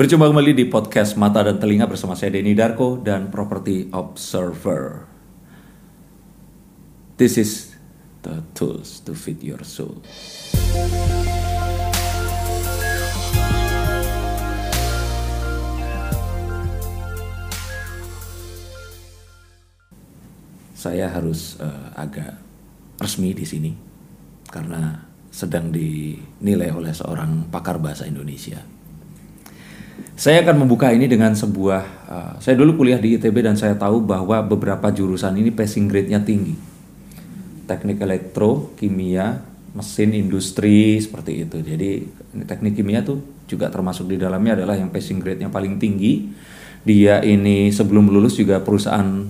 Berjumpa kembali di podcast Mata dan Telinga bersama saya Denny Darko dan Property Observer. This is the tools to feed your soul. Saya harus eh, agak resmi di sini karena sedang dinilai oleh seorang pakar bahasa Indonesia. Saya akan membuka ini dengan sebuah, uh, saya dulu kuliah di ITB dan saya tahu bahwa beberapa jurusan ini passing grade-nya tinggi. Teknik elektro, kimia, mesin, industri, seperti itu. Jadi teknik kimia tuh juga termasuk di dalamnya adalah yang passing grade-nya paling tinggi. Dia ini sebelum lulus juga perusahaan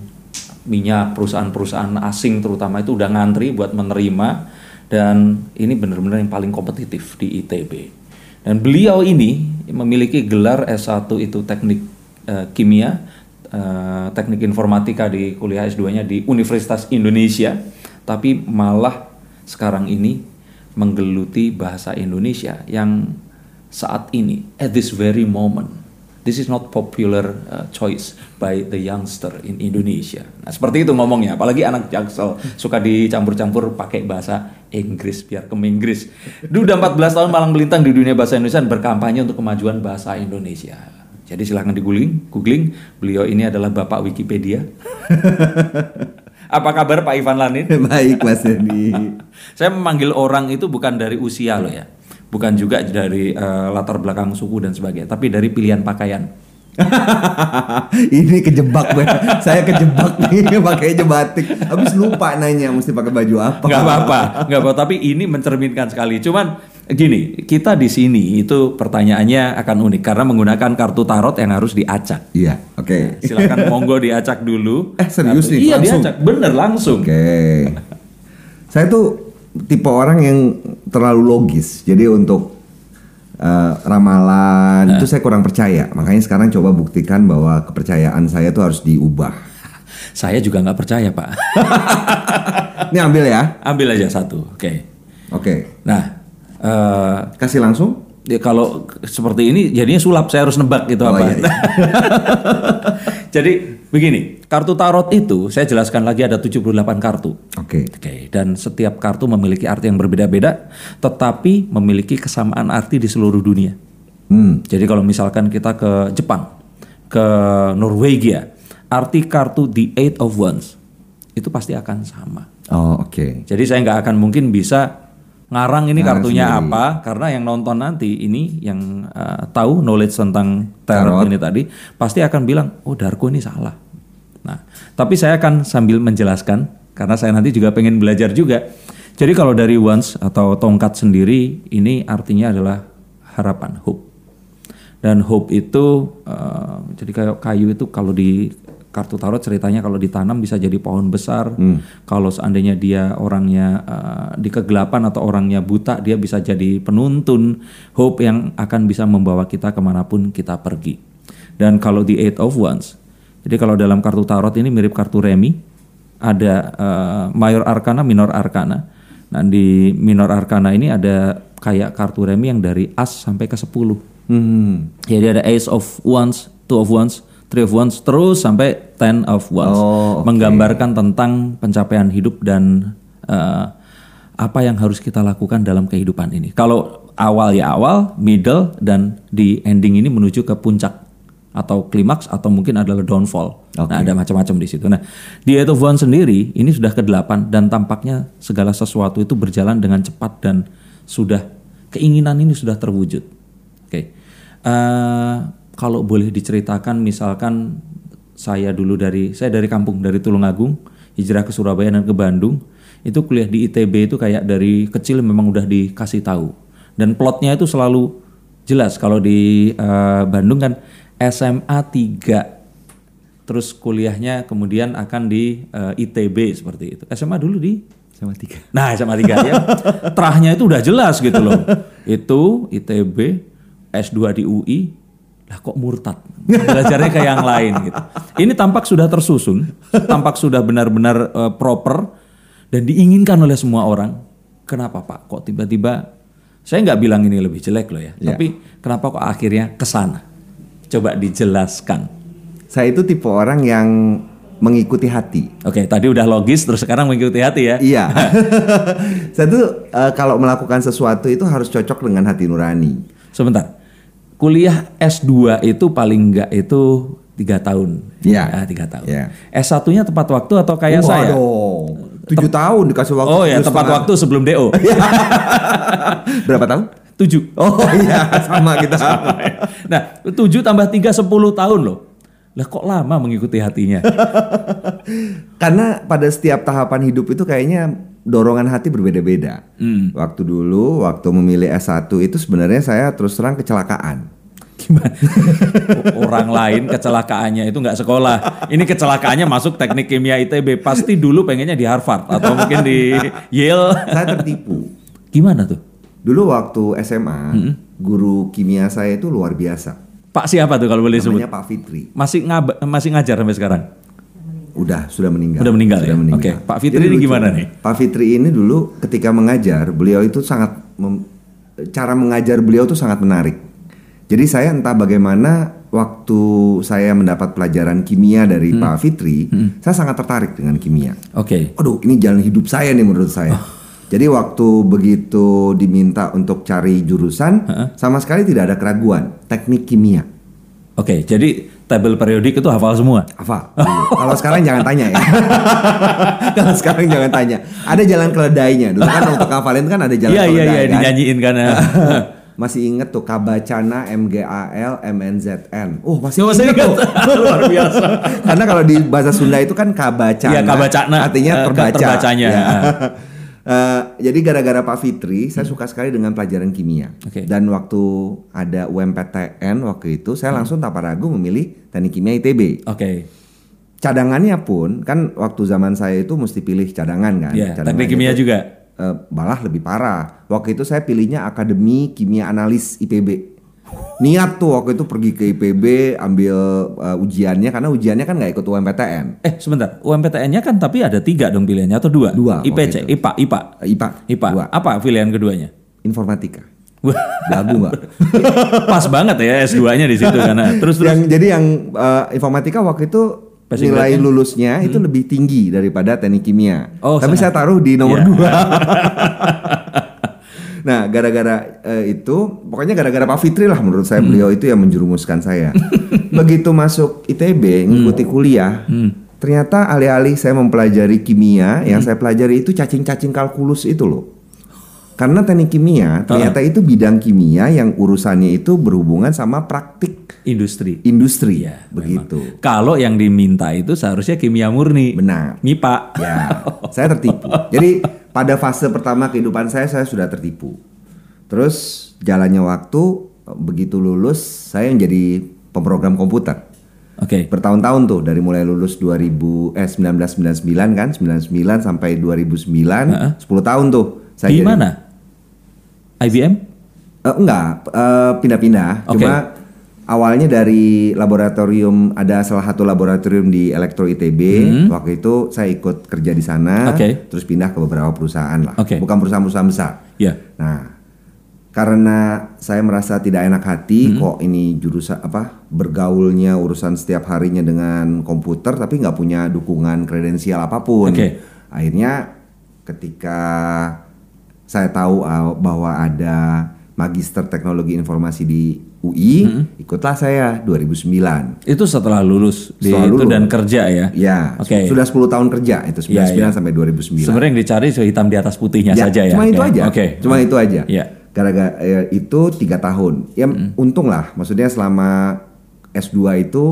minyak, perusahaan-perusahaan asing terutama itu udah ngantri buat menerima dan ini benar-benar yang paling kompetitif di ITB. Dan beliau ini memiliki gelar S1 itu teknik uh, kimia, uh, teknik informatika di kuliah S2-nya di Universitas Indonesia, tapi malah sekarang ini menggeluti bahasa Indonesia yang saat ini at this very moment This is not popular uh, choice by the youngster in Indonesia. Nah, seperti itu ngomongnya. Apalagi anak jaksel suka dicampur-campur pakai bahasa Inggris biar ke Inggris. Dia udah 14 tahun malang melintang di dunia bahasa Indonesia dan berkampanye untuk kemajuan bahasa Indonesia. Jadi silahkan di googling, googling. Beliau ini adalah bapak Wikipedia. Apa kabar Pak Ivan Lanin? Baik Mas Denny. Saya memanggil orang itu bukan dari usia loh ya bukan juga dari uh, latar belakang suku dan sebagainya, tapi dari pilihan pakaian. ini kejebak gue. Saya kejebak nih pakainya batik. Habis lupa nanya mesti pakai baju apa. Gak apa-apa, gak apa. Tapi ini mencerminkan sekali. Cuman gini, kita di sini itu pertanyaannya akan unik karena menggunakan kartu tarot yang harus diacak. Iya, oke. Okay. Nah, silakan monggo diacak dulu. Eh serius nih? Iya langsung. diacak, bener langsung. Oke. Okay. Saya tuh tipe orang yang terlalu logis. Jadi untuk uh, ramalan nah. itu saya kurang percaya. Makanya sekarang coba buktikan bahwa kepercayaan saya itu harus diubah. Saya juga nggak percaya pak. Ini ambil ya? Ambil aja satu. Oke. Okay. Oke. Okay. Nah, uh, kasih langsung? Ya, kalau seperti ini jadinya sulap saya harus nebak gitu oh, apa. Iya, iya. Jadi begini, kartu tarot itu saya jelaskan lagi ada 78 kartu. Oke. Okay. Oke, okay, dan setiap kartu memiliki arti yang berbeda-beda tetapi memiliki kesamaan arti di seluruh dunia. Hmm. Jadi kalau misalkan kita ke Jepang, ke Norwegia, arti kartu The Eight of Wands itu pasti akan sama. Oh, oke. Okay. Jadi saya nggak akan mungkin bisa ngarang ini kartunya sendiri. apa karena yang nonton nanti ini yang uh, tahu knowledge tentang tarot, ini tadi pasti akan bilang oh Darko ini salah. Nah, tapi saya akan sambil menjelaskan karena saya nanti juga pengen belajar juga. Jadi kalau dari wands atau tongkat sendiri ini artinya adalah harapan hope. Dan hope itu uh, jadi kayak kayu itu kalau di kartu tarot ceritanya kalau ditanam bisa jadi pohon besar. Hmm. Kalau seandainya dia orangnya uh, di kegelapan atau orangnya buta, dia bisa jadi penuntun hope yang akan bisa membawa kita ke mana pun kita pergi. Dan kalau di Eight of Wands, jadi kalau dalam kartu tarot ini mirip kartu remi, ada uh, Mayor Arcana, Minor Arcana. Nah di Minor Arcana ini ada kayak kartu remi yang dari As sampai ke 10. Hmm. Jadi ada Ace of Wands, Two of Wands, Three of Wands terus sampai Ten of Wands oh, okay. menggambarkan tentang pencapaian hidup dan uh, apa yang harus kita lakukan dalam kehidupan ini. Kalau awal ya awal, middle dan di ending ini menuju ke puncak atau klimaks atau mungkin adalah downfall. Okay. Nah, ada macam-macam di situ. Nah, di Eight of Wands sendiri ini sudah ke-8 dan tampaknya segala sesuatu itu berjalan dengan cepat dan sudah keinginan ini sudah terwujud. Oke. Okay. Uh, eh, kalau boleh diceritakan misalkan saya dulu dari saya dari kampung dari Tulungagung hijrah ke Surabaya dan ke Bandung itu kuliah di ITB itu kayak dari kecil memang udah dikasih tahu dan plotnya itu selalu jelas kalau di uh, Bandung kan SMA 3 terus kuliahnya kemudian akan di uh, eh, ITB seperti itu. SMA dulu di? SMA 3 nah SMA 3 ya. Terahnya itu udah jelas gitu loh. Itu ITB S2 di UI lah kok murtad? Belajarnya ke yang lain gitu. Ini tampak sudah tersusun tampak sudah benar-benar uh, proper dan diinginkan oleh semua orang. Kenapa pak? Kok tiba-tiba saya nggak bilang ini lebih jelek loh ya. Yeah. tapi kenapa kok akhirnya ke sana Coba dijelaskan. Saya itu tipe orang yang mengikuti hati. Oke, tadi udah logis, terus sekarang mengikuti hati ya. Iya. saya tuh eh, kalau melakukan sesuatu itu harus cocok dengan hati nurani. Sebentar, kuliah S2 itu paling enggak itu tiga tahun. Iya. Ah, tiga tahun. Iya. S1-nya tepat waktu atau kayak saya? Waduh, tujuh tahun dikasih waktu. Oh ya, tepat setengah. waktu sebelum DO. Berapa tahun? Tujuh. Oh iya, sama kita. Nah, tujuh tambah tiga sepuluh tahun loh. Lah kok lama mengikuti hatinya? Karena pada setiap tahapan hidup itu kayaknya dorongan hati berbeda-beda. Hmm. Waktu dulu, waktu memilih S1 itu sebenarnya saya terus terang kecelakaan. Gimana? Orang lain kecelakaannya itu nggak sekolah. Ini kecelakaannya masuk teknik kimia ITB. Pasti dulu pengennya di Harvard atau mungkin di Yale. Saya tertipu. Gimana tuh? Dulu waktu SMA, guru kimia saya itu luar biasa. Pak siapa tuh kalau boleh? Namanya Pak Fitri. Masih ngab masih ngajar sampai sekarang? Udah, sudah meninggal. Udah meninggal Sudah ya? meninggal. Oke, Pak Fitri Jadi ini lucu. gimana nih? Pak Fitri ini dulu ketika mengajar, beliau itu sangat cara mengajar beliau tuh sangat menarik. Jadi saya entah bagaimana waktu saya mendapat pelajaran kimia Hmm. dari Pak Fitri, saya sangat tertarik dengan kimia. Oke. Aduh, ini jalan hidup saya nih menurut saya. Jadi waktu begitu diminta untuk cari jurusan, sama sekali tidak ada keraguan. Teknik kimia. Oke, jadi tabel periodik itu hafal semua. Apa? Kalau sekarang jangan tanya ya. Kalau sekarang jangan tanya. Ada jalan keledainya. Dulu kan untuk hafalin kan ada jalan Iya iya keledai iya kan. dinyanyiin karena Masih inget tuh Kabacana MGAL MNZN. Oh masih Masih inget ingat. tuh. Luar biasa. Karena kalau di bahasa Sunda itu kan Kabacana. Iya, kabacana. Artinya Eh, terbaca. terbacanya. Ya. Eh, jadi gara-gara Pak Fitri, saya suka sekali dengan pelajaran kimia. Oke. Dan waktu ada UMPTN waktu itu, saya langsung tanpa ragu memilih teknik kimia ITB. Oke. cadangannya pun kan waktu zaman saya itu mesti pilih cadangan kan. Cadangan teknik kimia itu, juga. eh, malah lebih parah. Waktu itu saya pilihnya Akademi Kimia Analis IPB. Niat tuh waktu itu pergi ke IPB ambil eh, ujiannya karena ujiannya kan nggak ikut UMPTN. Eh sebentar, UMPTN-nya kan tapi ada tiga dong pilihannya atau dua? Dua IPC, IPA, IPA, Eh, IPA. IPA. Dua. Apa pilihan keduanya? Informatika. Lagu nggak? pas banget ya S2-nya di situ karena terus terus. yang jadi yang eh, informatika waktu itu Passing nilai grade-nya? lulusnya itu lebih tinggi daripada teknik kimia. Oh, Tapi sangat. saya taruh di nomor Iya. dua. nah, gara-gara eh, itu, pokoknya gara-gara Pak Fitri lah menurut saya beliau itu yang menjerumuskan saya. Begitu masuk ITB, ngikuti kuliah, ternyata alih-alih saya mempelajari kimia, yang saya pelajari itu cacing-cacing kalkulus itu loh. Karena teknik kimia ternyata itu bidang kimia yang urusannya itu berhubungan sama praktik Industri. industri Iya, begitu. Kalau yang diminta itu seharusnya kimia murni. Benar. MIPA. Ya, saya tertipu. Jadi pada fase pertama kehidupan saya saya sudah tertipu. Terus jalannya waktu begitu lulus saya menjadi pemrogram komputer. Oke. Bertahun-tahun tuh dari mulai lulus 2000 eh 1999 kan, 99 sampai 2009, 10 tahun tuh saya Di jadi- mana? IBM? Eh, enggak, eh, pindah-pindah. Oke. Cuma awalnya dari laboratorium ada salah satu laboratorium di Elektro ITB. Waktu itu saya ikut kerja di sana. Hmm. Oke. Terus pindah ke beberapa perusahaan lah. Oke. Bukan perusahaan-perusahaan besar. Ya. Nah, karena saya merasa tidak enak Hmm. hati kok ini jurusan apa bergaulnya urusan setiap harinya dengan komputer tapi nggak punya dukungan kredensial apa pun. Oke. Akhirnya ketika saya tahu uh, bahwa ada magister teknologi informasi di UI, Hmm. ikutlah saya 2009. Itu setelah lulus di Setelah itu lulus. dan kerja ya. Ya, Oke. sudah 10 tahun kerja itu 99 Ya, ya. sampai 2009. Sebenarnya yang dicari hitam di atas putihnya saja ya. Cuma itu Oke. aja. Oke. Cuma itu aja. Iya. Gara-gara ya, itu tiga tahun. Ya untung lah. Maksudnya selama S2 itu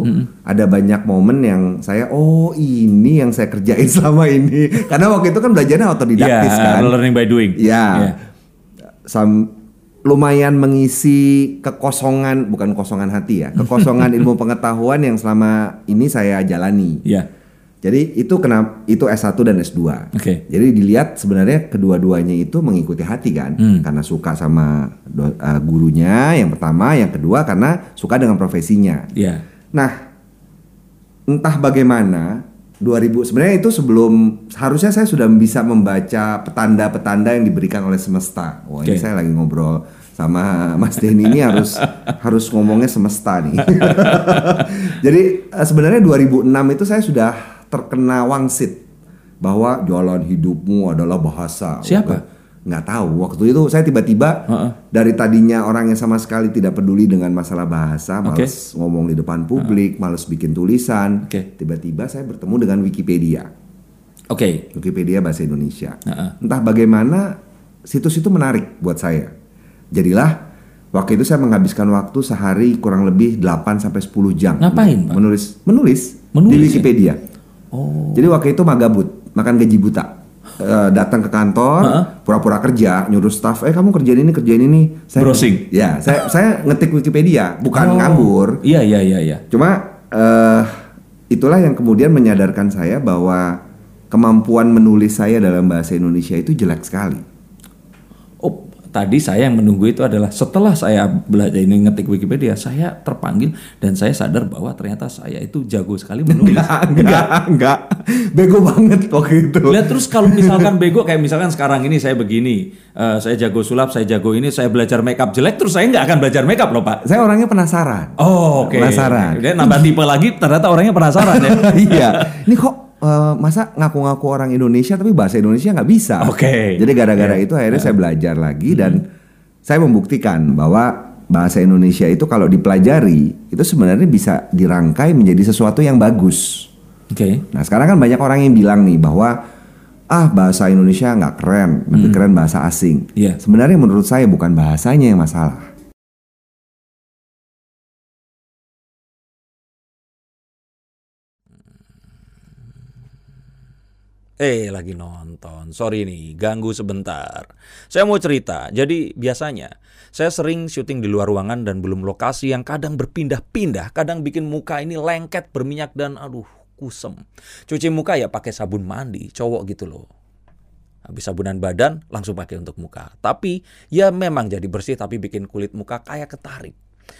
ada banyak momen yang saya oh ini yang saya kerjain selama ini. Karena waktu itu kan belajarnya otodidaktis kan. learning by doing. Ya. Iya. Sam- lumayan mengisi kekosongan bukan kosongan hati ya, kekosongan ilmu pengetahuan yang selama ini saya jalani. Iya. Jadi itu kenapa itu S1 dan S2. Oke. Jadi dilihat sebenarnya kedua-duanya itu mengikuti hati kan, Hmm. karena suka sama do- uh, gurunya yang pertama, yang kedua karena suka dengan profesinya. Iya. Nah, entah bagaimana 2000 sebenarnya itu sebelum harusnya saya sudah bisa membaca petanda-petanda yang diberikan oleh semesta. Wah, ini Oke. saya lagi ngobrol sama Mas Denny ini harus harus ngomongnya semesta nih. Jadi eh, sebenarnya 2006 itu saya sudah terkena wangsit bahwa jalan hidupmu adalah bahasa. Siapa? Nggak tahu. Waktu itu saya tiba-tiba Heeh. dari tadinya orang yang sama sekali tidak peduli dengan masalah bahasa, males ngomong di depan publik, males bikin tulisan. Oke. Tiba-tiba saya bertemu dengan Wikipedia. Oke. Wikipedia bahasa Indonesia. Heeh. Entah bagaimana situs itu menarik buat saya. Jadilah waktu itu saya menghabiskan waktu sehari kurang lebih 8 sampai 10 jam. Ngapain, Pak? Menulis menulis, Menulis di ya? Wikipedia. Oh. Jadi waktu itu magabut, makan gaji buta. Eh, datang ke kantor, pura-pura kerja, nyuruh staff, eh kamu kerjain ini, kerjain ini. Saya, Browsing? Ya, saya saya ngetik Wikipedia, bukan Oh. nganggur. Iya iya iya iya. Cuma eh itulah yang kemudian menyadarkan saya bahwa kemampuan menulis saya dalam bahasa Indonesia itu jelek sekali. Tadi saya yang menunggu itu adalah setelah saya belajar ini ngetik Wikipedia, saya terpanggil dan saya sadar bahwa ternyata saya itu jago sekali menulis. enggak, enggak. Bego banget waktu itu. Lihat terus kalau misalkan bego kayak misalkan sekarang ini saya begini, eh, saya jago sulap, saya jago ini, saya belajar makeup jelek, terus saya nggak akan belajar makeup loh pak. Saya orangnya penasaran. Oh, oke. Penasaran. Dia nambah tipe lagi, ternyata orangnya penasaran ya. iya. Ini kok eh, masa ngaku-ngaku orang Indonesia tapi bahasa Indonesia nggak bisa? Oke. Jadi gara-gara itu akhirnya saya belajar lagi dan saya membuktikan bahwa bahasa Indonesia itu kalau dipelajari itu sebenarnya bisa dirangkai menjadi sesuatu yang bagus. Oke. Nah sekarang kan banyak orang yang bilang nih bahwa ah bahasa Indonesia nggak keren, lebih keren bahasa asing. Iya. Sebenarnya menurut saya bukan bahasanya yang masalah. Eh, lagi nonton. Sorry nih, ganggu sebentar. Saya mau cerita. Jadi, biasanya saya sering syuting di luar ruangan dan belum lokasi yang kadang berpindah-pindah, kadang bikin muka ini lengket, berminyak dan aduh, kusem. Cuci muka ya pakai sabun mandi, cowok gitu loh. Habis sabunan badan langsung pakai untuk muka. Tapi ya memang jadi bersih tapi bikin kulit muka kayak ketarik.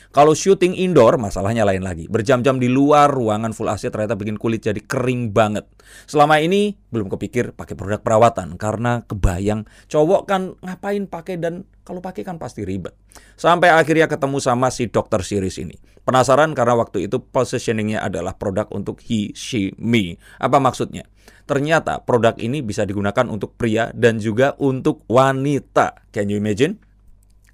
Kalau syuting indoor masalahnya lain lagi. Berjam-jam di luar ruangan full AC ternyata bikin kulit jadi kering banget. Selama ini belum kepikir pakai produk perawatan karena kebayang cowok kan ngapain pakai dan kalau pakai kan pasti ribet. Sampai akhirnya ketemu sama si dokter series ini. Penasaran karena waktu itu positioningnya adalah produk untuk he, she, me. Apa maksudnya? Ternyata produk ini bisa digunakan untuk pria dan juga untuk wanita. Can you imagine?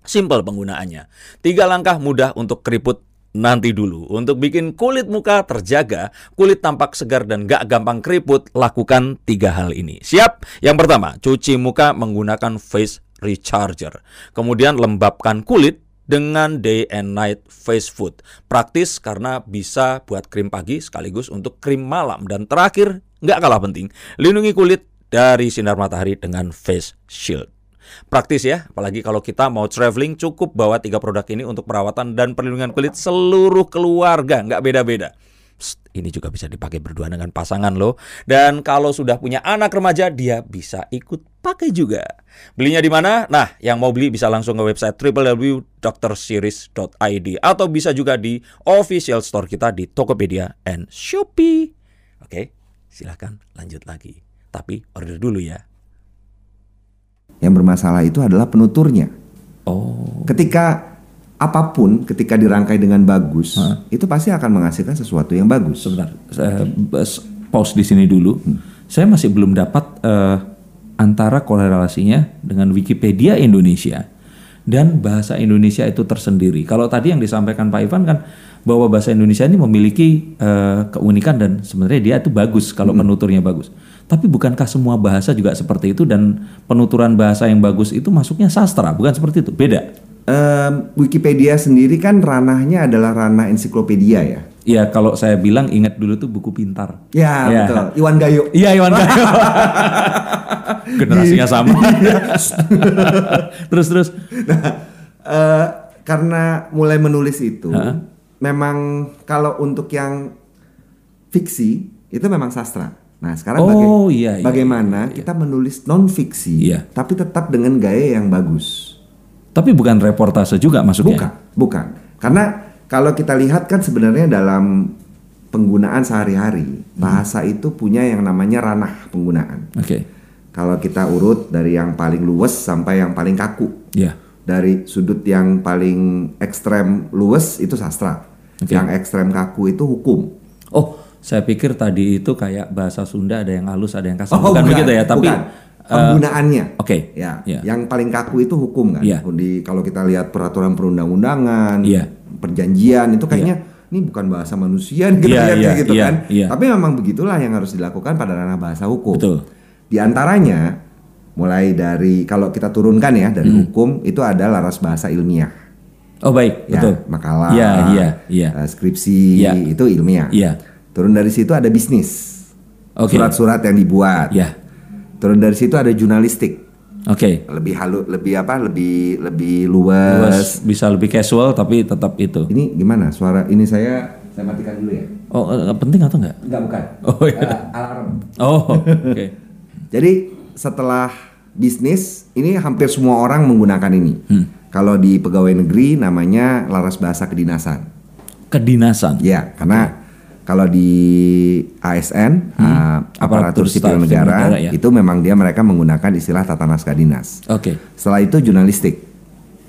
Simple penggunaannya. Tiga langkah mudah untuk keriput nanti dulu. Untuk bikin kulit muka terjaga, kulit tampak segar dan gak gampang keriput, lakukan tiga hal ini. Siap? Yang pertama, cuci muka menggunakan face recharger. Kemudian lembabkan kulit dengan day and night face food. Praktis karena bisa buat krim pagi sekaligus untuk krim malam. Dan terakhir, nggak kalah penting, lindungi kulit dari sinar matahari dengan face shield. Praktis ya, apalagi kalau kita mau traveling cukup bawa tiga produk ini untuk perawatan dan perlindungan kulit seluruh keluarga, nggak beda-beda. Ini juga bisa dipakai berdua dengan pasangan loh. Dan kalau sudah punya anak remaja, dia bisa ikut pakai juga. Belinya di mana? Nah, yang mau beli bisa langsung ke website www.drseries.id atau bisa juga di official store kita di Tokopedia and Shopee. Oke, silahkan lanjut lagi. Tapi order dulu ya. Yang bermasalah itu adalah penuturnya. Oh, Ketika apa pun, ketika dirangkai dengan bagus, itu pasti akan menghasilkan sesuatu yang bagus. sebentar. Saya bas- pause di sini dulu. Saya masih belum dapat eh, antara korelasinya dengan Wikipedia Indonesia dan bahasa Indonesia itu tersendiri. Kalau tadi yang disampaikan Pak Ivan kan bahwa bahasa Indonesia ini memiliki eh, keunikan dan sebenarnya dia itu bagus kalau penuturnya bagus. Tapi bukankah semua bahasa juga seperti itu dan penuturan bahasa yang bagus itu masuknya sastra, bukan seperti itu? Beda. Em, Wikipedia sendiri kan ranahnya adalah ranah ensiklopedia ya. Ya kalau saya bilang ingat dulu tuh buku pintar. Ya, Ya. betul. Iwan Gayo. Iya Iwan Gayo. Generasinya sama. terus terus. Eh, karena mulai menulis itu, memang kalau untuk yang fiksi itu memang sastra. Nah sekarang Oh, baga- iya, iya, bagaimana kita menulis non fiksi, Iya. tapi tetap dengan gaya yang bagus. Tapi bukan reportase juga masuknya. Bukan, bukan. Karena kalau kita lihat kan sebenarnya dalam penggunaan sehari-hari bahasa itu punya yang namanya ranah penggunaan. Oke. Kalau kita urut dari yang paling luwes sampai yang paling kaku. Ya. dari sudut yang paling ekstrem luwes itu sastra. Yang ekstrem kaku itu hukum. Oh, saya pikir tadi itu kayak bahasa Sunda ada yang halus, ada yang kasar. Oh, bukan, bukan, begitu ya, tapi bukan. penggunaannya. oke. Ya, Ya. yang paling kaku itu hukum kan. Iya. Di kalau kita lihat peraturan perundang-undangan, Iya. perjanjian itu kayaknya ini bukan bahasa manusia kita Iya, lihat iya, kayak gitu iya, kan. iya. Tapi memang begitulah yang harus dilakukan pada ranah bahasa hukum. Betul. Di antaranya mulai dari kalau kita turunkan ya dari Hmm. hukum itu ada laras bahasa ilmiah. Oh baik, Ya, betul. makalah, Iya, iya, iya. eh, skripsi Iya. itu ilmiah. Iya. Turun dari situ ada bisnis. Oke. Surat-surat yang dibuat. Ya, Turun dari situ ada jurnalistik. oke. Lebih halu, lebih apa? Lebih lebih Luas, luas. bisa lebih casual tapi tetap itu. Ini gimana? Suara ini saya saya matikan dulu ya. Oh, eh, penting atau enggak? Enggak bukan. Oh, iya. Eh, alarm. Oh, oke. Jadi setelah bisnis ini hampir semua orang menggunakan ini. Hmm. Kalau di pegawai negeri namanya laras bahasa kedinasan. Kedinasan. Ya, karena kalau di ASN uh, Hmm. Aparatur aparatur sipil negara, Negara, ya. itu memang dia mereka menggunakan istilah tata naskah dinas. Oke. Setelah itu jurnalistik.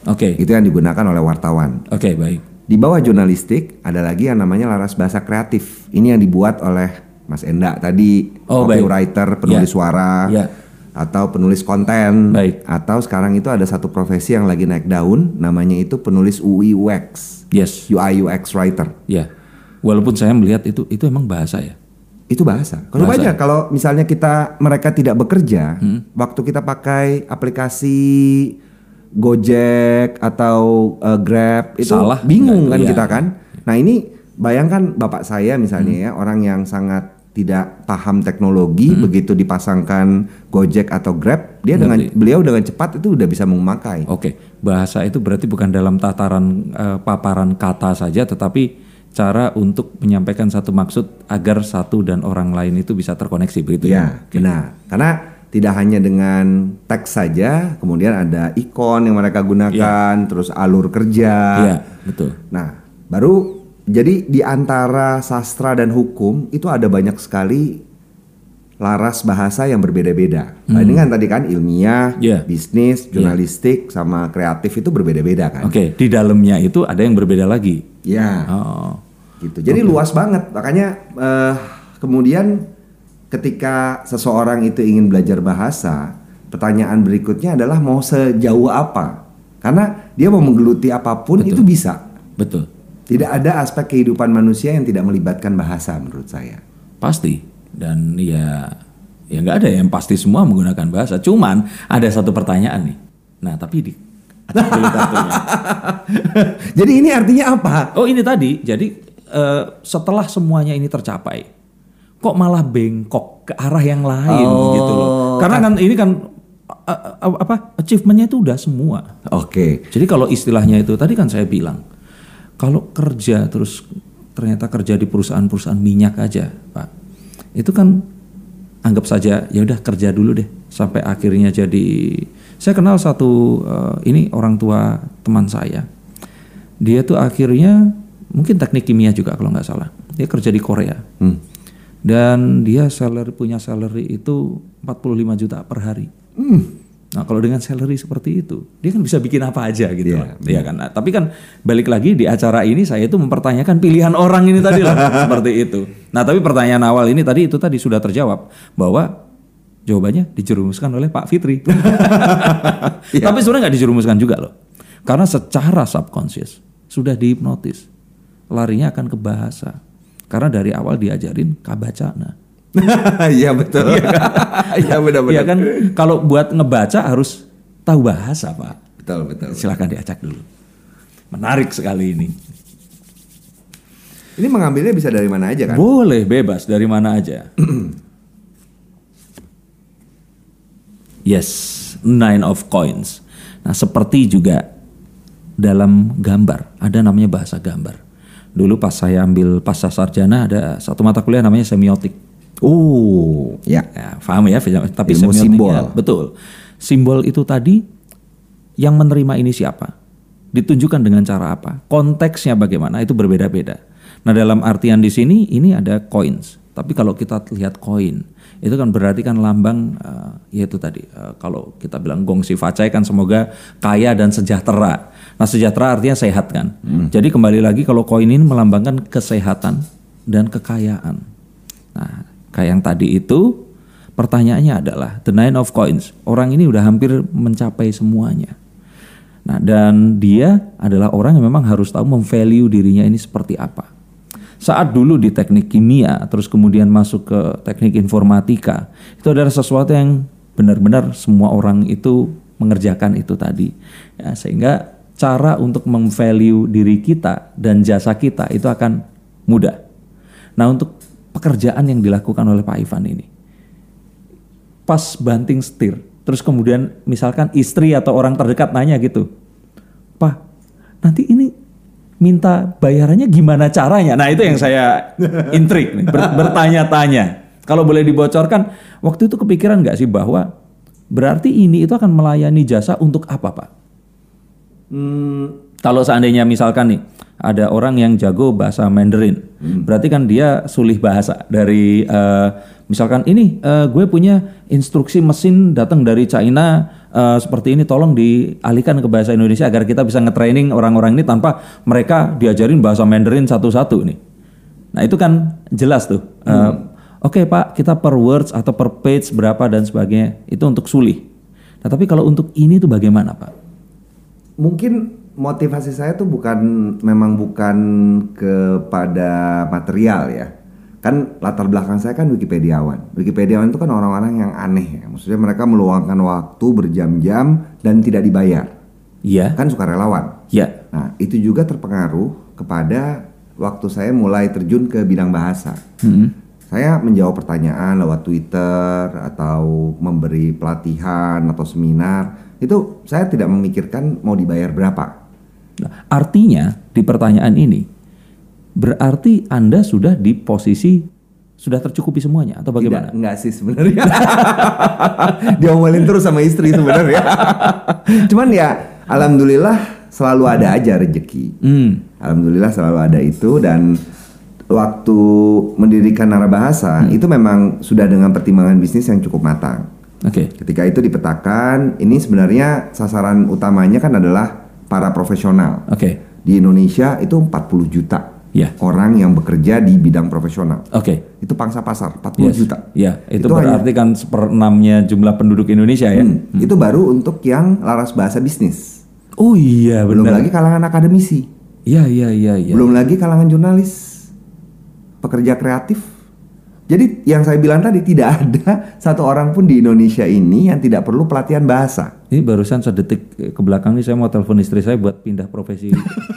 Oke. Itu yang digunakan oleh wartawan. Oke, baik. Di bawah jurnalistik ada lagi yang namanya laras bahasa kreatif. Ini yang dibuat oleh Mas Enda tadi, Oh, baik. copywriter, penulis Ya. suara, Ya. atau penulis konten. Baik. Atau sekarang itu ada satu profesi yang lagi naik daun, namanya itu penulis UI UX, Yes. UI UX writer. Ya. Walaupun saya melihat itu itu emang bahasa ya. Itu bahasa. Kalau aja kalau misalnya kita mereka tidak bekerja, Hmm. waktu kita pakai aplikasi Gojek atau uh, Grab itu Salah. bingung kan iya. kita kan. Nah, ini bayangkan bapak saya misalnya Hmm. ya, orang yang sangat tidak paham teknologi Hmm. begitu dipasangkan Gojek atau Grab, dia dengan beliau dengan cepat itu udah bisa memakai. Oke, bahasa itu berarti bukan dalam tataran eh, paparan kata saja, tetapi cara untuk menyampaikan satu maksud agar satu dan orang lain itu bisa terkoneksi begitu ya? Ya, benar. Karena tidak hanya dengan teks saja, kemudian ada ikon yang mereka gunakan, terus alur kerja. Iya, betul. Nah, baru jadi di antara sastra dan hukum itu ada banyak sekali laras bahasa yang berbeda-beda. Bandingkan tadi kan ilmiah, Iya. bisnis, jurnalistik, sama kreatif itu berbeda-beda kan. Oke, di dalamnya itu ada yang berbeda lagi. Ya, Oh, gitu. Jadi luas banget. Makanya eh, kemudian ketika seseorang itu ingin belajar bahasa, pertanyaan berikutnya adalah mau sejauh apa? Karena dia mau menggeluti apa pun itu bisa. betul. Tidak ada aspek kehidupan manusia yang tidak melibatkan bahasa menurut saya. Pasti. Dan ya ya nggak ada yang pasti semua menggunakan bahasa. Cuman ada satu pertanyaan nih. Nah, tapi di. Jadi ini artinya apa? Oh ini tadi, jadi eh, setelah semuanya ini tercapai, kok malah bengkok ke arah yang lain Oh, gitu loh. Karena kan ini kan eh, apa achievementnya itu udah semua. Oke. Jadi kalau istilahnya itu tadi kan saya bilang, kalau kerja terus ternyata kerja di perusahaan-perusahaan minyak aja, Pak, itu kan anggap saja ya udah kerja dulu deh sampai akhirnya jadi. Saya kenal satu eh, ini orang tua teman saya, dia tuh akhirnya mungkin teknik kimia juga kalau nggak salah, dia kerja di Korea Hmm. dan dia salary punya salary itu 45 juta per hari. Hmm. Nah kalau dengan salary seperti itu, dia kan bisa bikin apa aja gitu, Iya, lah. Iya kan. Nah, tapi kan balik lagi di acara ini saya itu mempertanyakan pilihan orang ini tadi lah, seperti itu. Nah tapi pertanyaan awal ini tadi itu tadi sudah terjawab bahwa jawabannya dijerumuskan oleh Pak Fitri. Tapi sebenarnya nggak dijerumuskan juga loh, karena secara subconscious sudah dihipnotis, larinya akan ke bahasa. Karena dari awal diajarin kabacana. Iya betul. Iya benar-benar. Iya kan kalau buat ngebaca harus tahu bahasa pak. Betul betul. Silahkan diacak dulu. Menarik sekali ini. Ini mengambilnya bisa dari mana aja kan? Boleh bebas dari mana aja. yes, nine of coins. Nah seperti juga dalam gambar ada namanya bahasa gambar. Dulu pas saya ambil pasca sarjana ada satu mata kuliah namanya semiotik. Oh, ya. Ya, paham ya, tapi Ilmu simbol. Betul. Simbol itu tadi yang menerima ini siapa? Ditunjukkan dengan cara apa? Konteksnya bagaimana? Itu berbeda-beda. Nah, dalam artian di sini ini ada coins. Tapi kalau kita lihat koin, itu kan berarti kan lambang uh, yaitu tadi uh, kalau kita bilang gongsi facai kan semoga kaya dan sejahtera. Nah sejahtera artinya sehat kan. Hmm. Jadi kembali lagi kalau koin ini melambangkan kesehatan dan kekayaan. Nah kayak yang tadi itu pertanyaannya adalah the nine of coins. Orang ini udah hampir mencapai semuanya. Nah dan dia adalah orang yang memang harus tahu memvalue dirinya ini seperti apa. Saat dulu di teknik kimia, terus kemudian masuk ke teknik informatika, itu adalah sesuatu yang benar-benar semua orang itu mengerjakan itu tadi. Ya, sehingga cara untuk memvalue diri kita dan jasa kita itu akan mudah. Nah untuk pekerjaan yang dilakukan oleh Pak Ivan ini, pas banting setir, terus kemudian misalkan istri atau orang terdekat nanya gitu, Pak, nanti ini minta bayarannya gimana caranya? Nah itu yang saya intrik nih, ber, bertanya-tanya. Kalau boleh dibocorkan, waktu itu kepikiran nggak sih bahwa berarti ini itu akan melayani jasa untuk apa pak? Hmm, kalau seandainya misalkan nih ada orang yang jago bahasa Mandarin, hmm. berarti kan dia sulih bahasa dari uh, misalkan ini uh, gue punya instruksi mesin datang dari China uh, seperti ini tolong dialihkan ke bahasa Indonesia agar kita bisa ngetraining orang-orang ini tanpa mereka diajarin bahasa Mandarin satu-satu nih. Nah itu kan jelas tuh. Uh, hmm. Oke okay, Pak, kita per words atau per page berapa dan sebagainya itu untuk sulih. Nah tapi kalau untuk ini tuh bagaimana Pak? Mungkin motivasi saya tuh bukan memang bukan kepada material ya kan latar belakang saya kan Wikipediawan. Wikipediawan itu kan orang-orang yang aneh ya. Maksudnya mereka meluangkan waktu berjam-jam dan tidak dibayar. Iya. Kan suka relawan. Iya. Nah, itu juga terpengaruh kepada waktu saya mulai terjun ke bidang bahasa. Hmm. Saya menjawab pertanyaan lewat Twitter atau memberi pelatihan atau seminar. Itu saya tidak memikirkan mau dibayar berapa. Nah, artinya di pertanyaan ini berarti Anda sudah di posisi sudah tercukupi semuanya atau bagaimana? Tidak, enggak sih sebenarnya. Diomelin terus sama istri sebenarnya. Cuman ya alhamdulillah selalu ada aja rezeki. Hmm. Alhamdulillah selalu ada itu dan waktu mendirikan narabahasa hmm. itu memang sudah dengan pertimbangan bisnis yang cukup matang. Oke. Okay. Ketika itu dipetakan, ini sebenarnya sasaran utamanya kan adalah para profesional. Oke. Okay. Di Indonesia itu 40 juta yeah. orang yang bekerja di bidang profesional. Oke. Okay. Itu pangsa pasar 40 yes. juta. Ya, itu, itu berarti hanya, kan seperenamnya jumlah penduduk Indonesia ya. Hmm, hmm. Itu baru untuk yang laras bahasa bisnis. Oh iya, Belum lagi kalangan akademisi. Iya, iya, iya, iya. Belum lagi kalangan jurnalis, pekerja kreatif, jadi yang saya bilang tadi tidak ada satu orang pun di Indonesia ini yang tidak perlu pelatihan bahasa. Ini barusan sedetik ke belakang nih saya mau telepon istri saya buat pindah profesi.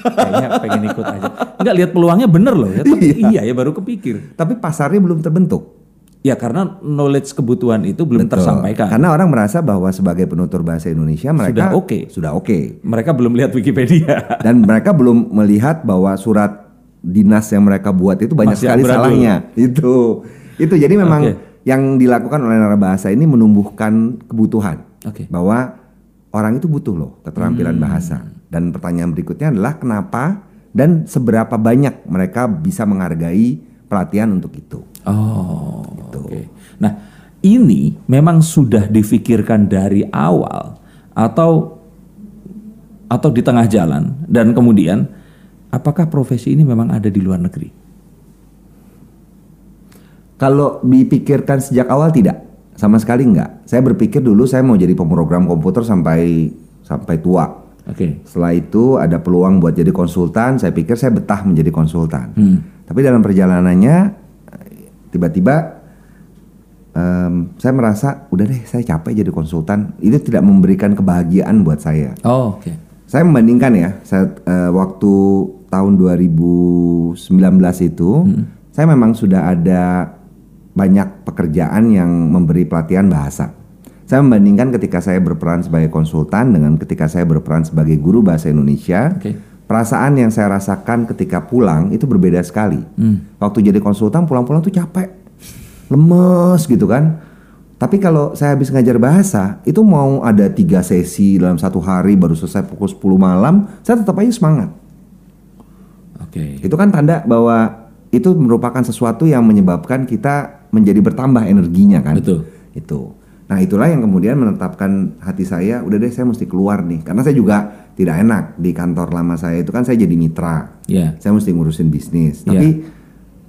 Kayaknya pengen ikut aja. Enggak lihat peluangnya bener loh ya. Tapi iya. iya ya baru kepikir. Tapi pasarnya belum terbentuk. Ya karena knowledge kebutuhan itu belum Betul. tersampaikan. Karena orang merasa bahwa sebagai penutur bahasa Indonesia mereka sudah oke. Okay. Sudah oke. Okay. Mereka belum lihat Wikipedia. Dan mereka belum melihat bahwa surat dinas yang mereka buat itu banyak Masih sekali salahnya. Itu. Itu jadi memang okay. yang dilakukan oleh narabahasa ini menumbuhkan kebutuhan okay. bahwa orang itu butuh loh keterampilan hmm. bahasa. Dan pertanyaan berikutnya adalah kenapa dan seberapa banyak mereka bisa menghargai pelatihan untuk itu. Oh, gitu. Okay. Nah, ini memang sudah difikirkan dari awal atau atau di tengah jalan dan kemudian apakah profesi ini memang ada di luar negeri? Kalau dipikirkan sejak awal tidak, sama sekali enggak. Saya berpikir dulu saya mau jadi pemrogram komputer sampai sampai tua. Oke. Okay. Setelah itu ada peluang buat jadi konsultan, saya pikir saya betah menjadi konsultan. Hmm. Tapi dalam perjalanannya tiba-tiba um, saya merasa udah deh saya capek jadi konsultan. Itu tidak memberikan kebahagiaan buat saya. Oh, oke. Okay. Saya membandingkan ya, saya uh, waktu tahun 2019 itu hmm. saya memang sudah ada banyak pekerjaan yang memberi pelatihan bahasa. Saya membandingkan ketika saya berperan sebagai konsultan dengan ketika saya berperan sebagai guru bahasa Indonesia. Okay. Perasaan yang saya rasakan ketika pulang itu berbeda sekali. Hmm. Waktu jadi konsultan pulang-pulang tuh capek, lemes gitu kan. Tapi kalau saya habis ngajar bahasa, itu mau ada tiga sesi dalam satu hari baru selesai pukul 10 malam, saya tetap aja semangat. Oke. Okay. Itu kan tanda bahwa itu merupakan sesuatu yang menyebabkan kita menjadi bertambah energinya kan. Betul. Itu. Nah itulah yang kemudian menetapkan hati saya, udah deh saya mesti keluar nih. Karena saya juga tidak enak di kantor lama saya itu kan saya jadi mitra. Ya. Saya mesti ngurusin bisnis. Tapi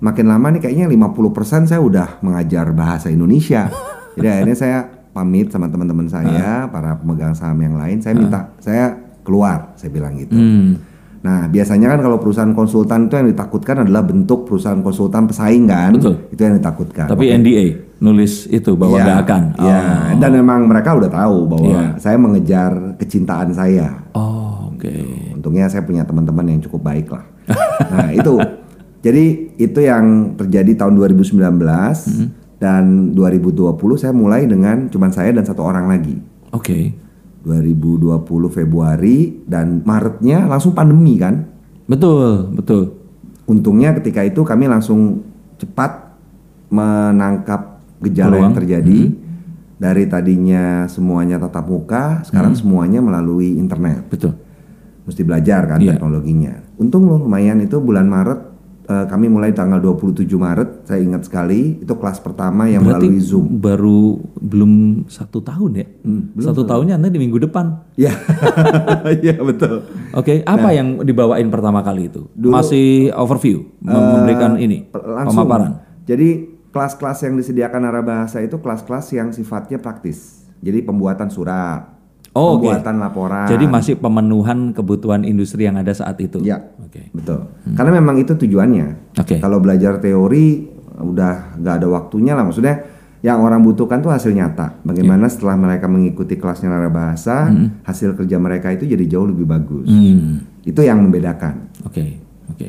makin lama nih kayaknya 50% saya udah mengajar bahasa Indonesia. jadi akhirnya saya pamit sama teman-teman saya, para pemegang saham yang lain, saya minta saya keluar, saya bilang gitu. Hmm. Nah, biasanya kan kalau perusahaan konsultan itu yang ditakutkan adalah bentuk perusahaan konsultan pesaing kan. Betul. Itu yang ditakutkan. Tapi NDA nulis itu bahwa nggak akan. Iya, dan memang mereka udah tahu bahwa Iya. saya mengejar kecintaan saya. Oh, oke. Untungnya saya punya teman-teman yang cukup baik lah. nah, itu. Jadi itu yang terjadi tahun 2019 Hmm. dan 2020 saya mulai dengan cuman saya dan satu orang lagi. Oke. 2020 Februari dan Maretnya langsung pandemi kan. Betul, betul. Untungnya ketika itu kami langsung cepat menangkap gejala yang Peluang. terjadi dari tadinya semuanya tatap muka, sekarang semuanya melalui internet. Betul. Mesti belajar kan Iya. teknologinya. Untung loh lumayan itu bulan Maret kami mulai tanggal 27 Maret, saya ingat sekali itu kelas pertama yang Berarti melalui Zoom. baru belum satu tahun ya? satu tahunnya nanti di minggu depan. Ya, iya betul. Oke, apa yang dibawain pertama kali itu? Masih overview, mem- memberikan ini Langsung. pemaparan. Jadi kelas-kelas yang disediakan arah bahasa itu kelas-kelas yang sifatnya praktis. Jadi pembuatan surat, Oh, pembuatan laporan. Jadi masih pemenuhan kebutuhan industri yang ada saat itu. Ya. Oke. Betul. Karena memang itu tujuannya. Oke. Kalau belajar teori udah nggak ada waktunya lah. Maksudnya yang orang butuhkan tuh hasil nyata. Bagaimana Iya. setelah mereka mengikuti kelasnya Nara Bahasa, hasil kerja mereka itu jadi jauh lebih bagus. Hmm. Itu yang membedakan. Oke, oke.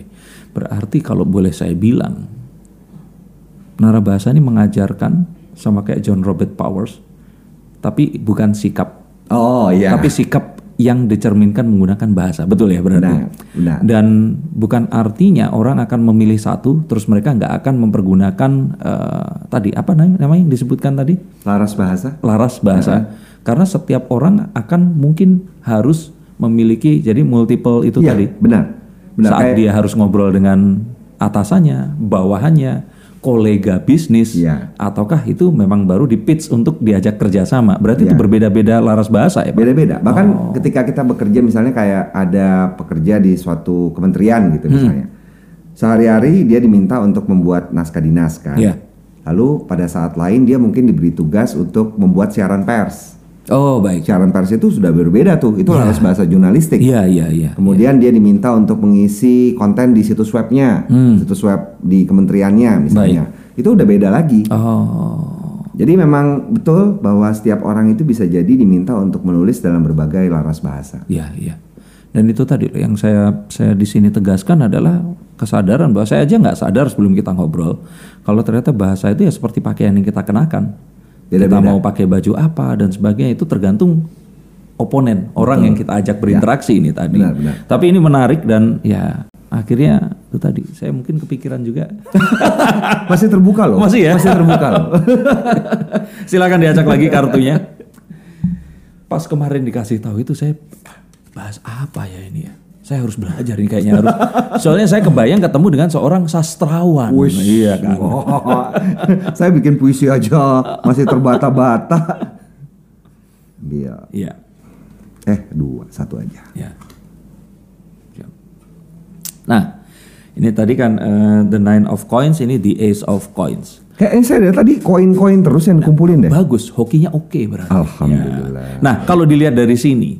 Berarti kalau boleh saya bilang, narabahasa ini mengajarkan sama kayak John Robert Powers, tapi bukan sikap, Oh iya. tapi sikap yang dicerminkan menggunakan bahasa, betul ya berarti. Benar, benar. Dan bukan artinya orang akan memilih satu, terus mereka nggak akan mempergunakan eh, tadi apa namanya, yang disebutkan tadi Laras bahasa. laras bahasa, karena setiap orang akan mungkin harus memiliki jadi multiple itu Iya, tadi benar. Benar. saat Kayak- dia harus ngobrol dengan atasannya, bawahannya, kolega bisnis, Iya. ataukah itu memang baru di pitch untuk diajak kerjasama? Berarti Iya. itu berbeda-beda laras bahasa ya, Pak? Beda-beda. Bahkan Oh. ketika kita bekerja misalnya kayak ada pekerja di suatu kementerian gitu Hmm. misalnya. Sehari-hari dia diminta untuk membuat naskah dinas kan. Iya. Lalu pada saat lain dia mungkin diberi tugas untuk membuat siaran pers. Oh baik. Siaran pers itu sudah berbeda tuh. Itu harus bahasa jurnalistik. Iya iya iya. Kemudian dia diminta untuk mengisi konten di situs webnya, Hmm. situs web di kementeriannya misalnya. Itu udah beda lagi. Oh Jadi memang betul bahwa setiap orang itu bisa jadi diminta untuk menulis dalam berbagai laras bahasa. iya iya. Dan itu tadi yang saya saya di sini tegaskan adalah kesadaran bahwa saya aja nggak sadar sebelum kita ngobrol kalau ternyata bahasa itu ya seperti pakaian yang kita kenakan. Kita Beda-beda. mau pakai baju apa dan sebagainya itu tergantung oponen orang yang kita ajak berinteraksi ini tadi. Benar, benar. Tapi ini menarik dan ya akhirnya itu tadi saya mungkin kepikiran juga. Masih terbuka loh. Masih ya? Masih terbuka loh. Silakan diacak lagi kartunya. Pas kemarin dikasih tahu itu saya bahas apa ya ini ya? Saya harus belajar ini kayaknya harus. Soalnya saya kebayang ketemu dengan seorang sastrawan. Iya kan. Wah, saya bikin puisi aja masih terbata-bata. Iya. Iya. Eh dua, satu aja. Ya. Nah, ini tadi kan eh, the nine of coins, ini the ace of coins. Kayaknya saya dari tadi koin-koin terus yang dikumpulin deh. Bagus, hokinya oke berarti. Alhamdulillah. Ya. Nah, kalau dilihat dari sini,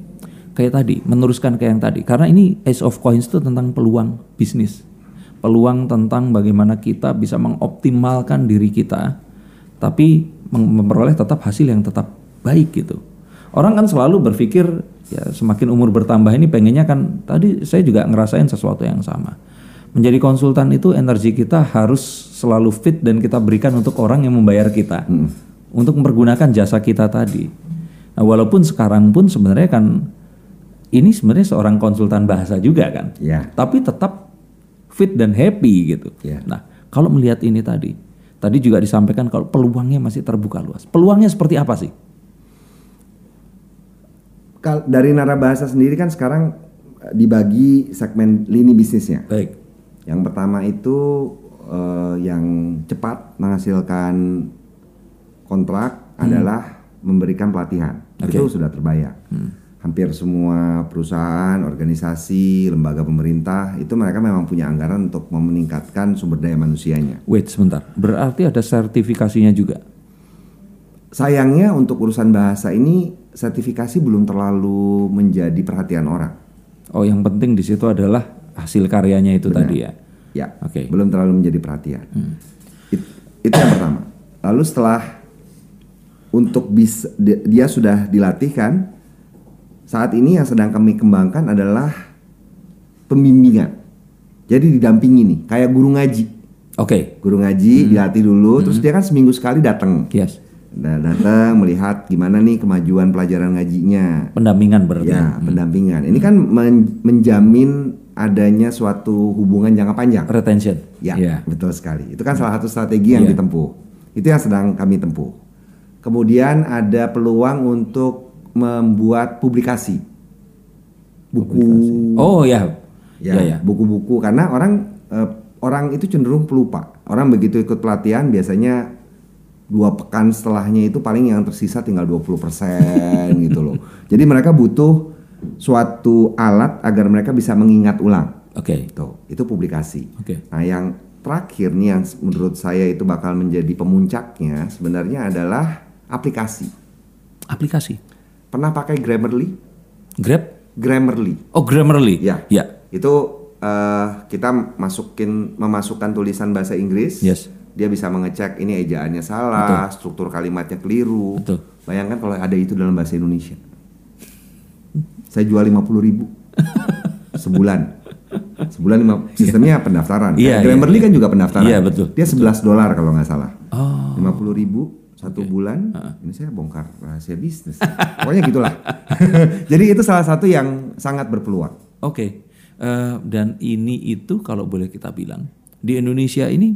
kayak tadi, meneruskan kayak yang tadi, karena ini Ace of Coins itu tentang peluang bisnis, peluang tentang bagaimana kita bisa mengoptimalkan diri kita, tapi mem- memperoleh tetap hasil yang tetap baik gitu. Orang kan selalu berpikir ya semakin umur bertambah ini pengennya kan tadi saya juga ngerasain sesuatu yang sama. Menjadi konsultan itu energi kita harus selalu fit dan kita berikan untuk orang yang membayar kita untuk mempergunakan jasa kita tadi. Nah, walaupun sekarang pun sebenarnya kan ini sebenarnya seorang konsultan bahasa juga kan, Ya. tapi tetap fit dan happy gitu. Ya. Nah, kalau melihat ini tadi, tadi juga disampaikan kalau peluangnya masih terbuka luas. Peluangnya seperti apa sih? Kal- dari narabahasa sendiri kan sekarang eh, dibagi segmen lini bisnisnya. Baik. Yang pertama itu eh, yang cepat menghasilkan kontrak adalah memberikan pelatihan. Itu sudah terbayar. Hampir semua perusahaan, organisasi, lembaga pemerintah itu mereka memang punya anggaran untuk meningkatkan sumber daya manusianya. Wait sebentar. Berarti ada sertifikasinya juga. Sayangnya untuk urusan bahasa ini sertifikasi belum terlalu menjadi perhatian orang. Oh, yang penting di situ adalah hasil karyanya itu tadi ya. Ya, Oke. belum terlalu menjadi perhatian. It- itu yang pertama. Lalu setelah untuk bisa di- dia sudah dilatih kan, saat ini yang sedang kami kembangkan adalah pembimbingan. Jadi didampingi nih, kayak guru ngaji. Oke. Guru ngaji dilatih dulu, terus dia kan seminggu sekali datang. Yes. Nah, datang melihat gimana nih kemajuan pelajaran ngajinya. Pendampingan berarti. Ya, pendampingan. Ini kan men- menjamin adanya suatu hubungan jangka panjang. Retention. Ya, Iya. betul sekali. Itu kan salah satu strategi yang Iya. ditempuh. Itu yang sedang kami tempuh. Kemudian ada peluang untuk membuat publikasi. Buku. Oh ya. Ya, Ya ya. buku-buku karena orang eh, orang itu cenderung pelupa. Orang begitu ikut pelatihan biasanya dua pekan setelahnya itu paling yang tersisa tinggal 20% gitu loh. Jadi mereka butuh suatu alat agar mereka bisa mengingat ulang. Oke. Tuh, itu publikasi. Oke. Nah, yang terakhir nih yang menurut saya itu bakal menjadi pemuncaknya sebenarnya adalah aplikasi. Aplikasi. Pernah pakai Grammarly? Grab. Grammarly. Oh Grammarly. Ya. Ya. Itu eh, kita masukin memasukkan tulisan bahasa Inggris. Yes. Dia bisa mengecek ini ejaannya salah, struktur kalimatnya keliru. Betul. Bayangkan kalau ada itu dalam bahasa Indonesia. Saya jual 50 ribu sebulan. Sebulan lima, sistemnya pendaftaran. Iya, Kayak Grammarly iya. kan juga pendaftaran. Iya, betul, Dia 11 dolar kalau nggak salah. Oh. 50 ribu satu bulan. Ini saya bongkar rahasia bisnis. Pokoknya gitulah. Jadi itu salah satu yang sangat berpeluang. Oke. Eh, dan ini itu kalau boleh kita bilang di Indonesia ini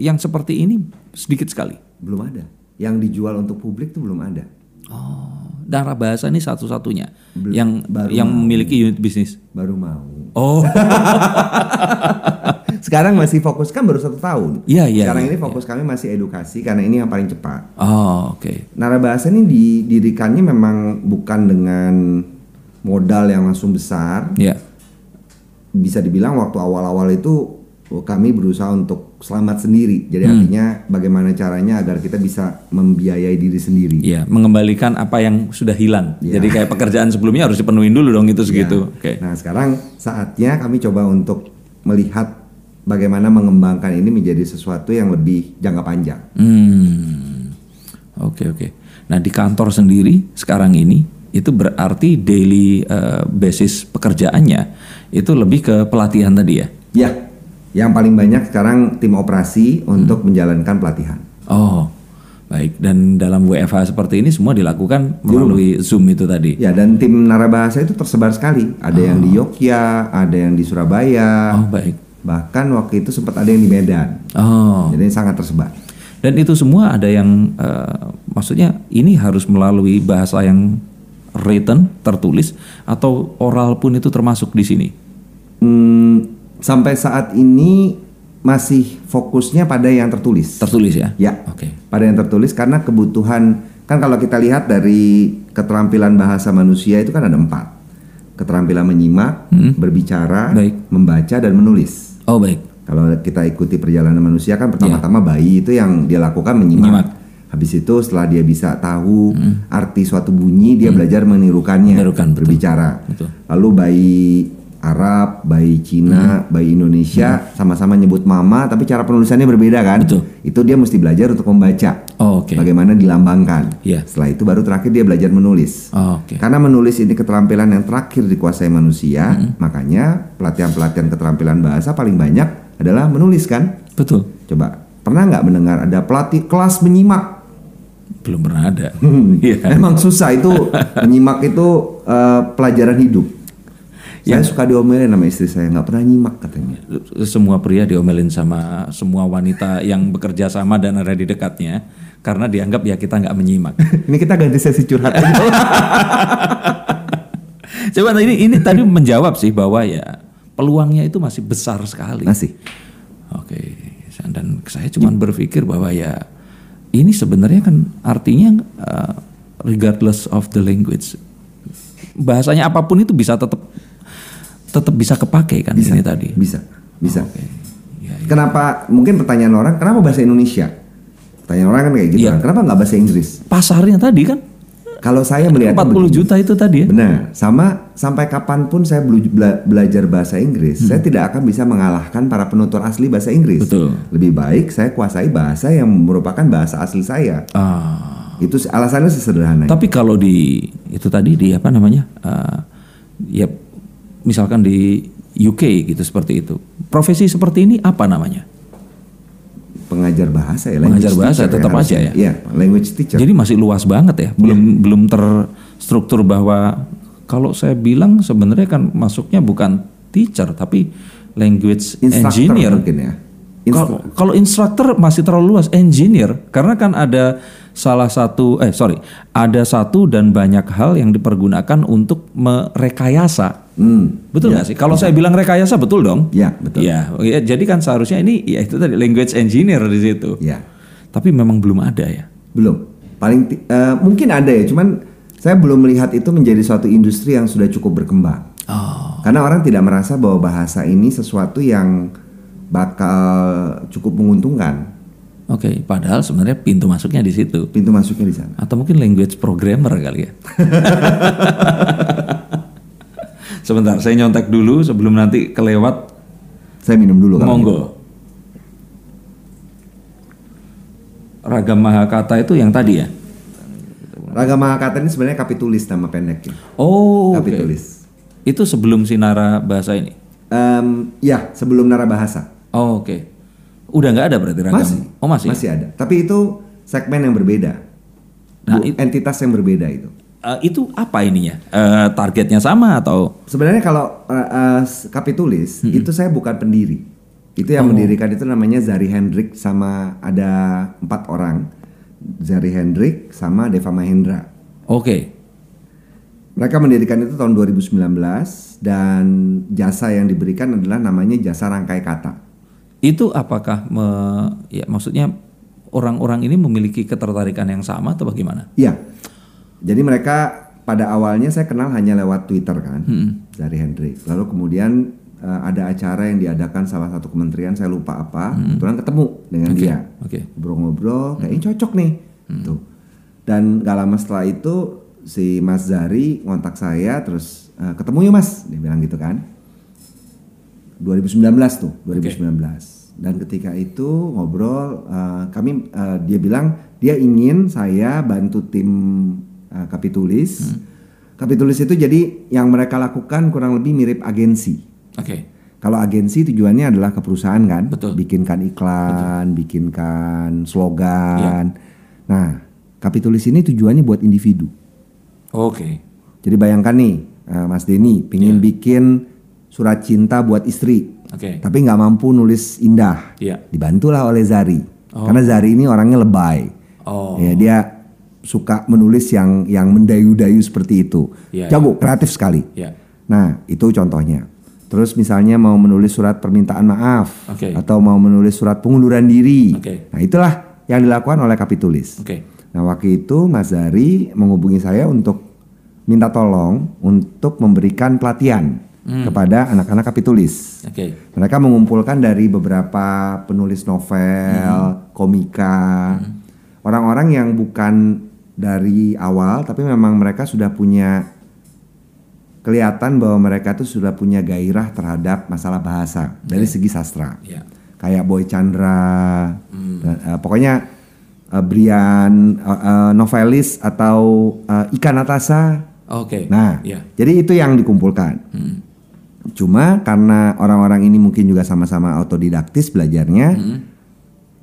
yang seperti ini sedikit sekali. Belum ada. Yang dijual untuk publik itu belum ada. Oh, Dara Bahasa ini satu-satunya yang baru yang memiliki unit bisnis. Baru mau. Oh, Sekarang masih fokus kan baru satu tahun. Iya, iya, Sekarang iya, ini fokus kami masih edukasi karena ini yang paling cepat. oh oke. Narabahasa ini didirikannya memang bukan dengan modal yang langsung besar. Ya, Bisa dibilang waktu awal-awal itu oh, kami berusaha untuk selamat sendiri. Jadi Hmm. artinya bagaimana caranya agar kita bisa membiayai diri sendiri. ya mengembalikan apa yang sudah hilang. Iya. Jadi kayak pekerjaan sebelumnya harus dipenuhi dulu dong itu segitu. Oke. Nah sekarang saatnya kami coba untuk melihat bagaimana mengembangkan ini menjadi sesuatu yang lebih jangka panjang. Hmm. Oke oke. Nah di kantor sendiri sekarang ini itu berarti daily eh, basis pekerjaannya itu lebih ke pelatihan tadi ya. Ya, yang paling banyak sekarang tim operasi untuk menjalankan pelatihan. Oh baik. Dan dalam WFH seperti ini semua dilakukan melalui Zoom itu tadi. Ya, dan tim narabahasa itu tersebar sekali. Ada yang di Yogyakarta, ada yang di Surabaya, Oh baik. Bahkan waktu itu sempat ada yang di Medan. Oh. Jadi sangat tersebar. Dan itu semua ada yang eh, maksudnya ini harus melalui bahasa yang written tertulis atau oral pun itu termasuk di sini. Hmm, sampai saat ini masih fokusnya pada yang tertulis. Tertulis ya. Ya, Oke. pada yang tertulis karena kebutuhan kan kalau kita lihat dari keterampilan bahasa manusia itu kan ada empat keterampilan menyimak, berbicara, Baik. membaca dan menulis. Oh baik. Kalau kita ikuti perjalanan manusia kan pertama-tama bayi itu yang dia lakukan menyimak. Menyimak. Habis itu setelah dia bisa tahu arti suatu bunyi, dia belajar menirukannya, Menirukan, betul. berbicara. Betul. Lalu bayi Arab, bayi Cina, bayi Indonesia sama-sama nyebut mama, tapi cara penulisannya berbeda kan? Betul. Itu dia mesti belajar untuk membaca. Oh, Oke. Bagaimana dilambangkan. Iya. Setelah itu baru terakhir dia belajar menulis. Oh, Oke. Karena menulis ini keterampilan yang terakhir dikuasai manusia, makanya pelatihan-pelatihan keterampilan bahasa paling banyak adalah menulis kan? Betul. Coba pernah nggak mendengar ada pelatih kelas menyimak? Belum pernah ada. Hmm. Iya. Memang susah itu menyimak itu eh, pelajaran hidup. Saya suka diomelin sama istri saya nggak pernah nyimak katanya. Semua pria diomelin sama semua wanita yang bekerja sama dan ada di dekatnya karena dianggap ya kita nggak menyimak. Ini kita ganti sesi curhat. Coba ini ini tadi menjawab sih bahwa ya peluangnya itu masih besar sekali. Masih. Oke. dan saya cuma berpikir bahwa ya ini sebenarnya kan artinya uh, regardless of the language bahasanya apa pun itu bisa tetap tetap bisa kepake kan Bisa. ini tadi. Bisa, bisa. Oke. Ya, ya. Kenapa? Mungkin pertanyaan orang, kenapa bahasa Indonesia? Pertanyaan orang kan kayak gitu Iya. kan. Kenapa nggak bahasa Inggris? Pasarnya tadi kan Kalau saya melihat 40 juta itu tadi ya. Benar, sama sampai kapan pun saya bela- belajar bahasa Inggris, saya tidak akan bisa mengalahkan para penutur asli bahasa Inggris. Hmm. Betul. Lebih baik saya kuasai bahasa yang merupakan bahasa asli saya. Ah. Itu alasannya sesederhana. Tapi kalau di itu tadi di apa namanya? eh, ya misalkan di UK gitu seperti itu. Profesi seperti ini apa namanya? Pengajar bahasa ya, Pengajar bahasa teacher tetap harusnya. aja ya? Iya, language teacher. Jadi masih luas banget ya. Belum belum terstruktur bahwa kalau saya bilang sebenarnya kan masuknya bukan teacher tapi language Instructor engineer. mungkin ya. Instru- Kalau kalau instructor masih terlalu luas, engineer karena kan ada salah satu eh sorry ada satu dan banyak hal yang dipergunakan untuk merekayasa. Hmm, Betul nggak sih? Kalau saya bilang rekayasa betul dong. ya betul. Ya, ya, jadi kan seharusnya ini ya itu tadi language engineer di situ. Ya, Tapi memang belum ada ya. belum. Paling eh, mungkin ada ya, cuman saya belum melihat itu menjadi suatu industri yang sudah cukup berkembang. Oh, Karena orang tidak merasa bahwa bahasa ini sesuatu yang bakal cukup menguntungkan. oke. Padahal sebenarnya pintu masuknya di situ. Pintu masuknya di sana. Atau mungkin language programmer kali ya. Sebentar, saya nyontek dulu sebelum nanti kelewat. Saya minum dulu Monggo. Ragam Mahakata itu yang tadi ya? Raga Mahakata ini sebenarnya kapitulis nama pendeknya. Oh, kapitulis. Itu sebelum Sinara bahasa ini. Em, ya, sebelum Nara Bahasa. Oh, oke. Udah nggak ada berarti ragam. Masih. Oh, masih. Masih ada. Tapi itu segmen yang berbeda. Nah, Bu- entitas yang berbeda itu. Eh, itu apa ininya? Eh, targetnya sama atau? Sebenarnya kalau uh, uh, kapitulis itu saya bukan pendiri. Itu yang Oh. mendirikan itu namanya Zari Hendrik sama ada empat orang. Zari Hendrik sama Deva Mahendra. Oke. Mereka mendirikan itu tahun 2019 dan jasa yang diberikan adalah namanya jasa rangkai kata. Itu apakah me- ya maksudnya orang-orang ini memiliki ketertarikan yang sama atau bagaimana? Iya. Jadi mereka pada awalnya saya kenal hanya lewat Twitter kan, Zari Hendrik. Lalu kemudian uh, ada acara yang diadakan salah satu kementerian saya lupa apa, kebetulan ketemu dengan dia. Oke. Ngobrol-ngobrol, kayaknya cocok nih. Tuh. Dan gak lama setelah itu si Mas Zari ngontak saya terus "Eh, ketemu yuk Mas, dia bilang gitu kan. 2019 tuh, 2019. Dan ketika itu ngobrol eh, kami eh, dia bilang dia ingin saya bantu tim eh, Kapitulis. Kapitulis itu jadi yang mereka lakukan kurang lebih mirip agensi. Oke. Kalau agensi tujuannya adalah ke perusahaan kan, Betul. bikinkan iklan, bikinkan slogan. Nah, kapitulis ini tujuannya buat individu. Oke. Jadi bayangkan nih, eh, Mas Denny pingin bikin surat cinta buat istri, Oke. tapi nggak mampu nulis indah. Iya. Dibantulah oleh Zari, karena Zari ini orangnya lebay. Oh. Ya, dia suka menulis yang yang mendayu-dayu seperti itu. Iya, Jago, kreatif sekali. Ya. Nah, itu contohnya. Terus misalnya mau menulis surat permintaan maaf Oke. atau mau menulis surat pengunduran diri. Oke. Nah, itulah yang dilakukan oleh Kapitulis. Oke. Nah, waktu itu Mas Zari menghubungi saya untuk minta tolong untuk memberikan pelatihan Hmm. kepada anak-anak Kapitulis. Oke. Mereka mengumpulkan dari beberapa penulis novel, Hmm. komika, orang-orang yang bukan dari awal, tapi memang mereka sudah punya kelihatan bahwa mereka tuh sudah punya gairah terhadap masalah bahasa dari segi sastra. Ya. Kayak Boy Chandra, Hmm. dan, eh, pokoknya eh, Brian, eh, eh, novelis atau eh, Ika Natasha. Oke. Nah, Ya. jadi itu yang dikumpulkan. Hmm. Cuma karena orang-orang ini mungkin juga sama-sama autodidaktis belajarnya, Hmm.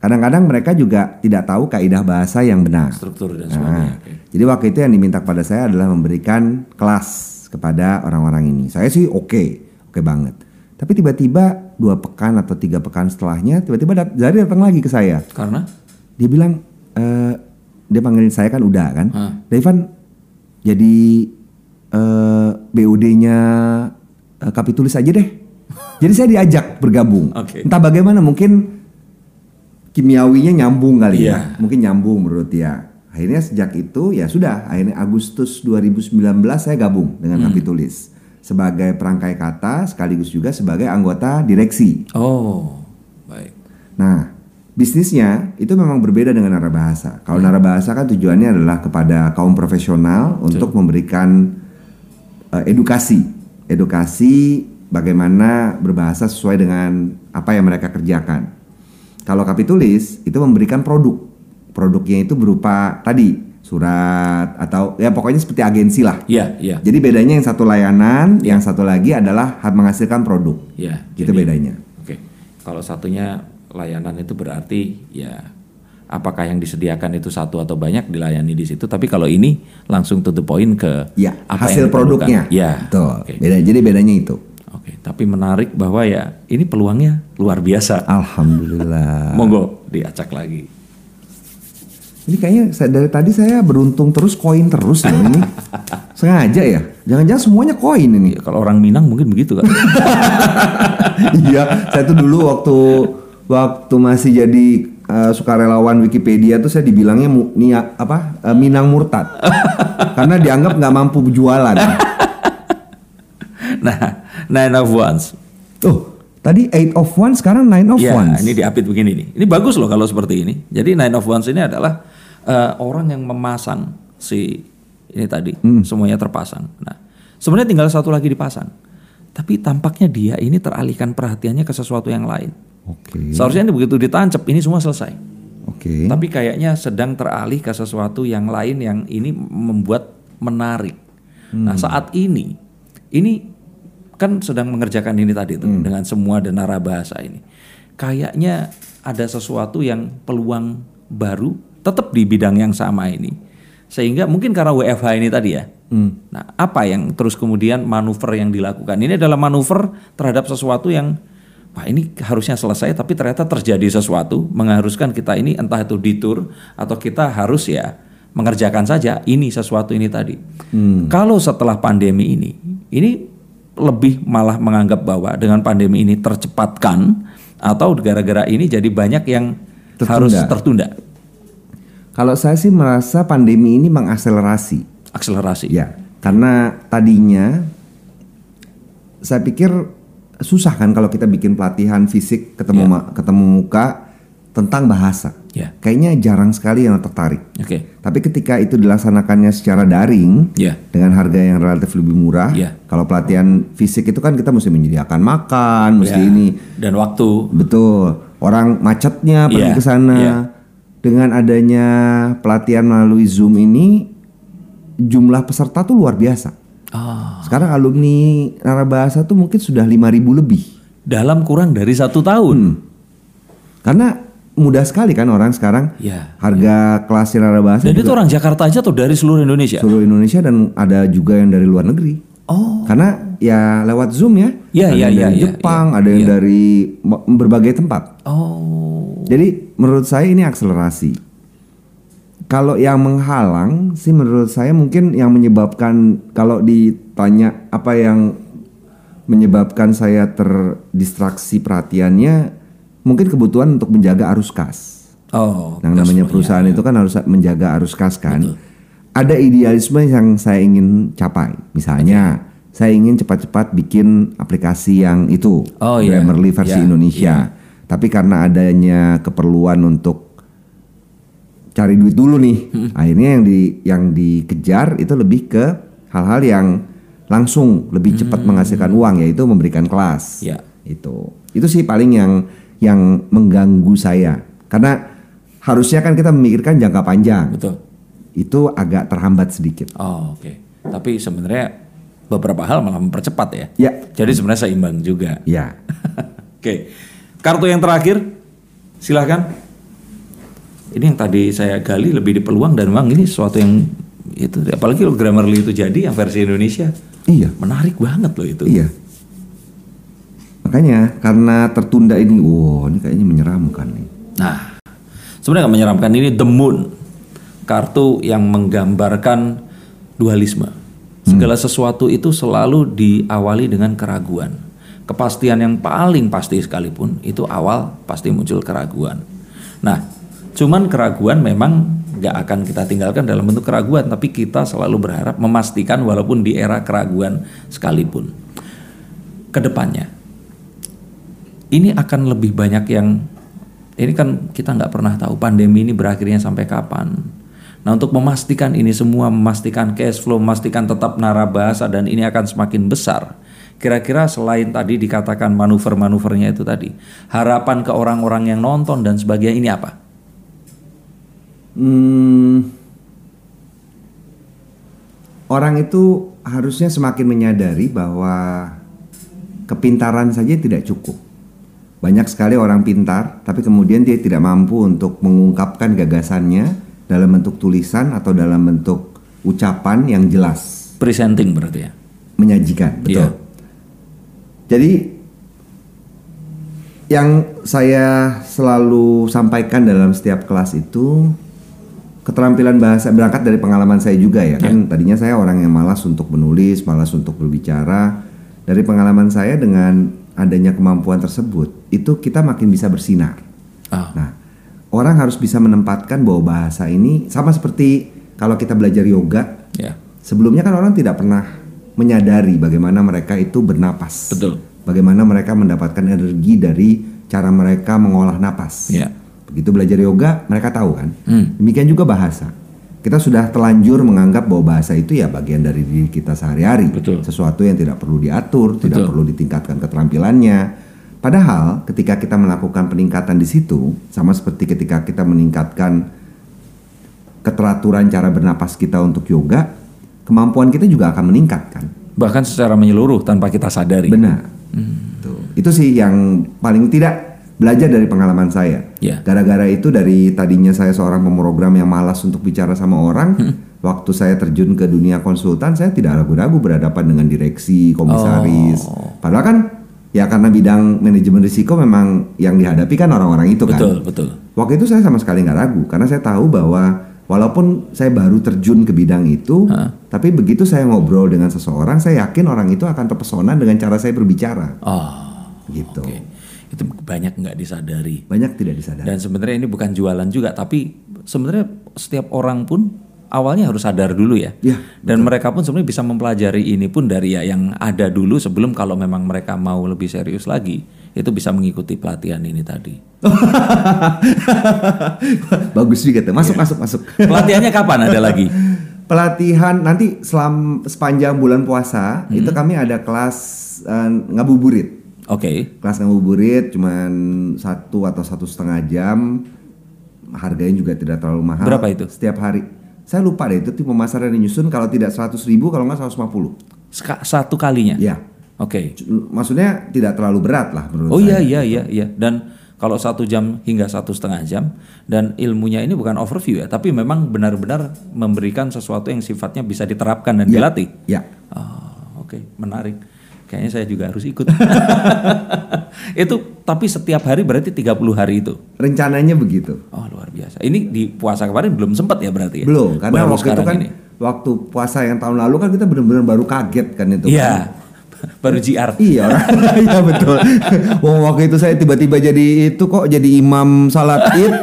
Kadang-kadang mereka juga tidak tahu kaidah bahasa yang benar. Struktur dan Nah, jadi waktu itu yang diminta kepada saya adalah memberikan kelas kepada orang-orang ini. Saya sih oke, oke banget. Tapi tiba-tiba dua pekan atau tiga pekan setelahnya, tiba-tiba dat- Zari datang lagi ke saya. Karena Dia bilang, eh, dia panggilin saya kan udah kan. Devan jadi eh, BUD-nya eh, Kapitulis aja deh. Jadi saya diajak bergabung. Oke. Entah bagaimana mungkin kimiawinya nyambung kali Iya. ya. Mungkin nyambung menurut dia. Akhirnya sejak itu ya sudah, akhirnya Agustus 2019 saya gabung dengan Hmm. Kapitulis sebagai perangkai kata sekaligus juga sebagai anggota direksi. Oh, baik. Nah, bisnisnya itu memang berbeda dengan narabahasa. Kalau narabahasa kan tujuannya adalah kepada kaum profesional untuk memberikan eh, edukasi, edukasi bagaimana berbahasa sesuai dengan apa yang mereka kerjakan. Kalau kapitulis itu memberikan produk, produknya itu berupa tadi surat atau ya pokoknya seperti agensi lah. Iya, iya. Jadi bedanya yang satu layanan, yang satu lagi adalah menghasilkan produk. Iya. Itu jadi- bedanya. Oke. Kalau satunya layanan itu berarti ya apakah yang disediakan itu satu atau banyak dilayani di situ, tapi kalau ini langsung to the point ke Ya, apa hasil yang produknya. Ya. Betul. Oke. Beda, jadi bedanya itu. Oke, tapi menarik bahwa ya ini peluangnya luar biasa. Alhamdulillah. Monggo diacak lagi. Ini kayaknya saya, dari tadi saya beruntung terus koin terus loh ini. Sengaja ya? Jangan-jangan semuanya koin ini. Ya, kalau orang Minang mungkin begitu kan. iya, saya tuh dulu waktu waktu masih jadi eh, sukarelawan Wikipedia tuh saya dibilangnya mu, nia, apa eh, Minang murtad karena dianggap nggak mampu jualan. nah, nine of wands. Tuh, tadi eight of wands sekarang nine of Ya, wands. ini diapit begini nih. Ini bagus loh kalau seperti ini. Jadi nine of wands ini adalah eh, orang yang memasang si ini tadi Hmm. semuanya terpasang. Nah, sebenarnya tinggal satu lagi dipasang. Tapi tampaknya dia ini teralihkan perhatiannya ke sesuatu yang lain. Oke. Seharusnya ini begitu ditancap ini semua selesai. Oke. Tapi kayaknya sedang teralih ke sesuatu yang lain yang ini membuat menarik. Nah saat ini, ini kan sedang mengerjakan ini tadi tuh dengan semua denara bahasa ini. Kayaknya ada sesuatu yang peluang baru tetap di bidang yang sama ini. Sehingga mungkin karena WFH ini tadi ya. Nah apa yang terus kemudian manuver yang dilakukan? Ini adalah manuver terhadap sesuatu yang Wah ini harusnya selesai tapi ternyata terjadi sesuatu mengharuskan kita ini entah itu ditur atau kita harus ya mengerjakan saja ini sesuatu ini tadi. Kalau setelah pandemi ini, ini lebih malah menganggap bahwa dengan pandemi ini tercepatkan atau gara-gara ini jadi banyak yang Tertunda. harus tertunda. Kalau saya sih merasa pandemi ini mengakselerasi. Akselerasi. Ya, karena tadinya saya pikir susah kan kalau kita bikin pelatihan fisik ketemu ma- ketemu muka tentang bahasa. Ya. Kayaknya jarang sekali yang tertarik. Oke. Tapi ketika itu dilaksanakannya secara daring Ya. dengan harga yang relatif lebih murah, Ya. kalau pelatihan fisik itu kan kita mesti menyediakan makan, mesti Ya. ini Dan waktu. Betul. Orang macetnya pergi Iya, ke sana. iya. Dengan adanya pelatihan melalui Zoom ini jumlah peserta tuh luar biasa. Ah, Sekarang alumni narabahasa tuh mungkin sudah 5000 lebih. dalam kurang dari satu tahun. Karena mudah sekali kan orang sekarang Ya. harga kelas narabahasa Dan juga itu orang Jakarta aja atau dari seluruh Indonesia? seluruh Indonesia dan ada juga yang dari luar negeri. Oh. Karena ya lewat Zoom ya. Iya, ada iya, yang iya, dari iya, Jepang, iya, ada yang iya. dari berbagai tempat. Oh. Jadi menurut saya ini akselerasi. Kalau yang menghalang sih menurut saya mungkin yang menyebabkan kalau ditanya apa yang menyebabkan saya terdistraksi perhatiannya mungkin kebutuhan untuk menjaga arus kas. Oh. Yang namanya perusahaan itu kan harus menjaga arus kas kan. Ada idealisme yang saya ingin capai. Misalnya saya ingin cepat-cepat bikin aplikasi yang itu Oh, iya. Grammarly versi Iya, Indonesia. Tapi karena adanya keperluan untuk cari duit dulu nih, Hmm. akhirnya yang di yang dikejar itu lebih ke hal-hal yang langsung lebih cepat menghasilkan uang yaitu memberikan kelas. Hmm. Ya. Itu. Itu sih paling yang yang mengganggu saya. Karena harusnya kan kita memikirkan jangka panjang. Betul. Itu agak terhambat sedikit. Oh, oke. Tapi sebenarnya beberapa hal malah mempercepat ya. Ya. Jadi sebenarnya seimbang juga. Ya. Oke. Kartu yang terakhir silahkan. Ini yang tadi saya gali lebih di peluang dan memang ini sesuatu yang itu apalagi kalau Grammarly itu jadi yang versi Indonesia Iya. menarik banget loh itu. Iya. Makanya karena tertunda ini, wow, ini kayaknya menyeramkan nih. Nah, sebenarnya nggak menyeramkan ini The Moon, kartu yang menggambarkan dualisme. Segala sesuatu itu selalu diawali dengan keraguan. Kepastian yang paling pasti sekalipun itu awal pasti muncul keraguan. Nah, cuman keraguan memang nggak akan kita tinggalkan dalam bentuk keraguan, tapi kita selalu berharap memastikan walaupun di era keraguan sekalipun. Ke depannya, ini akan lebih banyak yang ini kan kita nggak pernah tahu pandemi ini berakhirnya sampai kapan. Nah untuk memastikan ini semua, memastikan cash flow, memastikan tetap narabahasa dan ini akan semakin besar. Kira-kira selain tadi dikatakan manuver-manuvernya itu tadi, harapan ke orang-orang yang nonton dan sebagainya ini apa? Hmm, orang itu harusnya semakin menyadari bahwa kepintaran saja tidak cukup. Banyak sekali orang pintar, tapi kemudian dia tidak mampu untuk mengungkapkan gagasannya dalam bentuk tulisan atau dalam bentuk ucapan yang jelas. Presenting berarti ya? Menyajikan, betul. Iya. Jadi yang saya selalu sampaikan dalam setiap kelas itu keterampilan bahasa berangkat dari pengalaman saya juga ya kan tadinya saya orang yang malas untuk menulis, malas untuk berbicara. Dari pengalaman saya dengan adanya kemampuan tersebut, itu kita makin bisa bersinar. Ah. Nah, orang harus bisa menempatkan bahwa bahasa ini sama seperti kalau kita belajar yoga, Ya, sebelumnya kan orang tidak pernah menyadari bagaimana mereka itu bernapas. betul. Bagaimana mereka mendapatkan energi dari cara mereka mengolah napas. Ya. Begitu belajar yoga, mereka tahu kan. Hmm. Demikian juga bahasa. Kita sudah telanjur menganggap bahwa bahasa itu ya bagian dari diri kita sehari-hari. Betul. Sesuatu yang tidak perlu diatur, tidak Betul. perlu ditingkatkan keterampilannya. Padahal ketika kita melakukan peningkatan di situ, sama seperti ketika kita meningkatkan keteraturan cara bernapas kita untuk yoga, kemampuan kita juga akan meningkat kan. Bahkan secara menyeluruh tanpa kita sadari. Benar. Tuh. Itu sih yang paling tidak belajar dari pengalaman saya. Ya. Gara-gara itu dari tadinya saya seorang pemrogram yang malas untuk bicara sama orang, waktu saya terjun ke dunia konsultan, saya tidak ragu-ragu berhadapan dengan direksi, komisaris. Oh. Padahal kan ya karena bidang manajemen risiko memang yang dihadapi kan orang-orang itu kan. Betul, betul. Waktu itu saya sama sekali nggak ragu karena saya tahu bahwa walaupun saya baru terjun ke bidang itu, Hah? tapi begitu saya ngobrol dengan seseorang, saya yakin orang itu akan terpesona dengan cara saya berbicara. Oh, Gitu. oke. Itu banyak nggak disadari. Banyak tidak disadari. Dan sebenarnya ini bukan jualan juga, tapi sebenarnya setiap orang pun awalnya harus sadar dulu ya. Ya, Dan mereka pun sebenarnya bisa mempelajari ini pun dari ya yang ada dulu sebelum kalau memang mereka mau lebih serius lagi, itu bisa mengikuti pelatihan ini tadi. Bagus juga tuh. Masuk, masuk, masuk. Pelatihannya kapan ada lagi? Pelatihan nanti selam sepanjang bulan puasa Hmm. itu kami ada kelas eh, ngabuburit. Oke. Kelas ngabuburit cuman satu atau satu setengah jam. Harganya juga tidak terlalu mahal. Berapa itu? Setiap hari. Saya lupa deh itu tim pemasaran yang nyusun kalau tidak 100 ribu kalau nggak 150. Seka- Satu kalinya. Ya. Oke. Maksudnya tidak terlalu berat lah menurut Oh saya. iya iya iya iya. Dan kalau satu jam hingga satu setengah jam dan ilmunya ini bukan overview ya, tapi memang benar-benar memberikan sesuatu yang sifatnya bisa diterapkan dan dilatih. Ya. Oh, oke, menarik. Kayaknya saya juga harus ikut. itu tapi setiap hari berarti 30 hari itu. Rencananya begitu. Oh, luar biasa. Ini di puasa kemarin belum sempat ya berarti ya? Belum, karena Baru waktu itu kan ini. waktu puasa yang tahun lalu kan kita benar-benar baru kaget kan itu. kan. Iya. Baru GR. Iya. Iya betul. Wah, waktu itu saya tiba-tiba jadi itu kok jadi imam salat Id.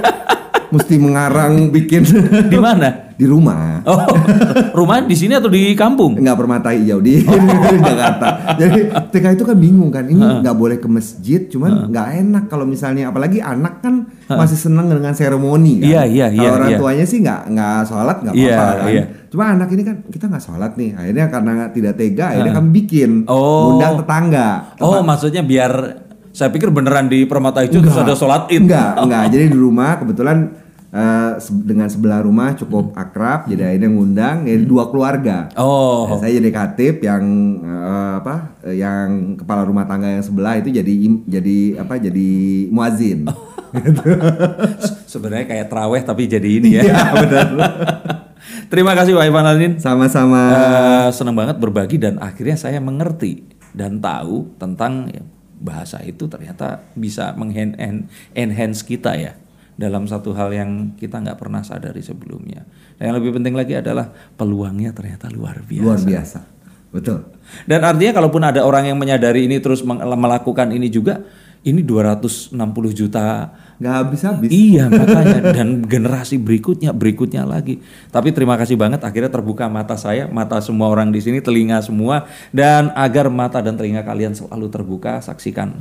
mesti mengarang bikin Di mana? Di rumah. Oh, rumah di sini atau di kampung? Enggak permata hijau di Jakarta. Jadi ketika itu kan bingung kan, ini nggak boleh ke masjid, cuman nggak enak kalau misalnya apalagi anak kan masih seneng dengan seremoni kan. Iya, iya, Kalau iya, orang iya. tuanya sih nggak nggak sholat nggak Iya, apa-apa kan. iya. Cuma anak ini kan kita nggak sholat nih, akhirnya karena tidak tega, akhirnya kami bikin Oh. undang tetangga. Oh, maksudnya biar saya pikir beneran di Permata Hijau terus ada sholat id. Enggak, enggak. Jadi di rumah kebetulan eh, dengan sebelah rumah cukup akrab, jadi akhirnya ngundang jadi dua keluarga. Oh, Nah, saya jadi katib yang eh, apa? yang kepala rumah tangga yang sebelah itu jadi jadi apa? Jadi muazin. sebenarnya kayak traweh tapi jadi ini ya. Iya, benar. Terima kasih Pak Ivan Alin. Sama-sama. Eh, senang banget berbagi dan akhirnya saya mengerti dan tahu tentang ya, bahasa itu ternyata bisa mengenhance kita ya dalam satu hal yang kita nggak pernah sadari sebelumnya. Dan yang lebih penting lagi adalah peluangnya ternyata luar biasa. Luar biasa. Betul. Dan artinya kalaupun ada orang yang menyadari ini terus melakukan ini juga, ini 260 juta nggak habis-habis. Iya makanya dan generasi berikutnya berikutnya lagi. Tapi terima kasih banget akhirnya terbuka mata saya, mata semua orang di sini, telinga semua dan agar mata dan telinga kalian selalu terbuka, saksikan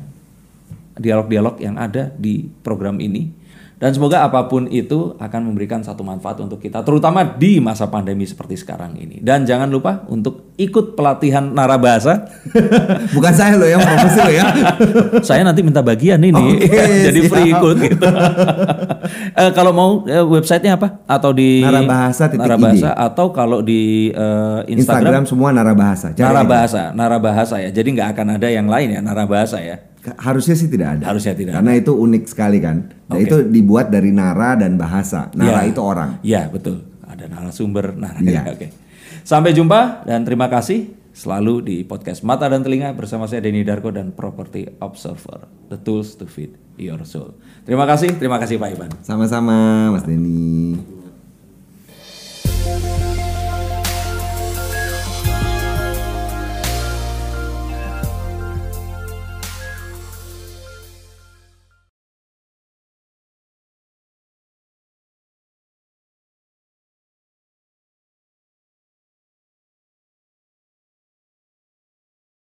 dialog-dialog yang ada di program ini. Dan semoga apa pun itu akan memberikan satu manfaat untuk kita, terutama di masa pandemi seperti sekarang ini. Dan jangan lupa untuk ikut pelatihan narabahasa. Bukan saya loh yang promosi loh ya. Saya nanti minta bagian ini, Oke, jadi siap. free ikut gitu. Eh, kalau mau eh, websitenya apa? Atau di Narabahasa.id. Narabahasa atau kalau di eh, Instagram, Instagram, semua narabahasa. Cari aja. narabahasa, narabahasa ya. Jadi nggak akan ada yang lain ya narabahasa ya. Harusnya sih tidak ada. Harusnya tidak Karena itu unik sekali kan. Dan Oke. itu dibuat dari nara dan bahasa. Nara Ya. itu orang. Ya betul. Ada narasumber. Nah, Iya. oke. Sampai jumpa dan terima kasih selalu di podcast Mata dan Telinga bersama saya Denny Darko dan Property Observer. The tools to feed your soul. Terima kasih, terima kasih Pak Iban. Sama-sama Mas Denny.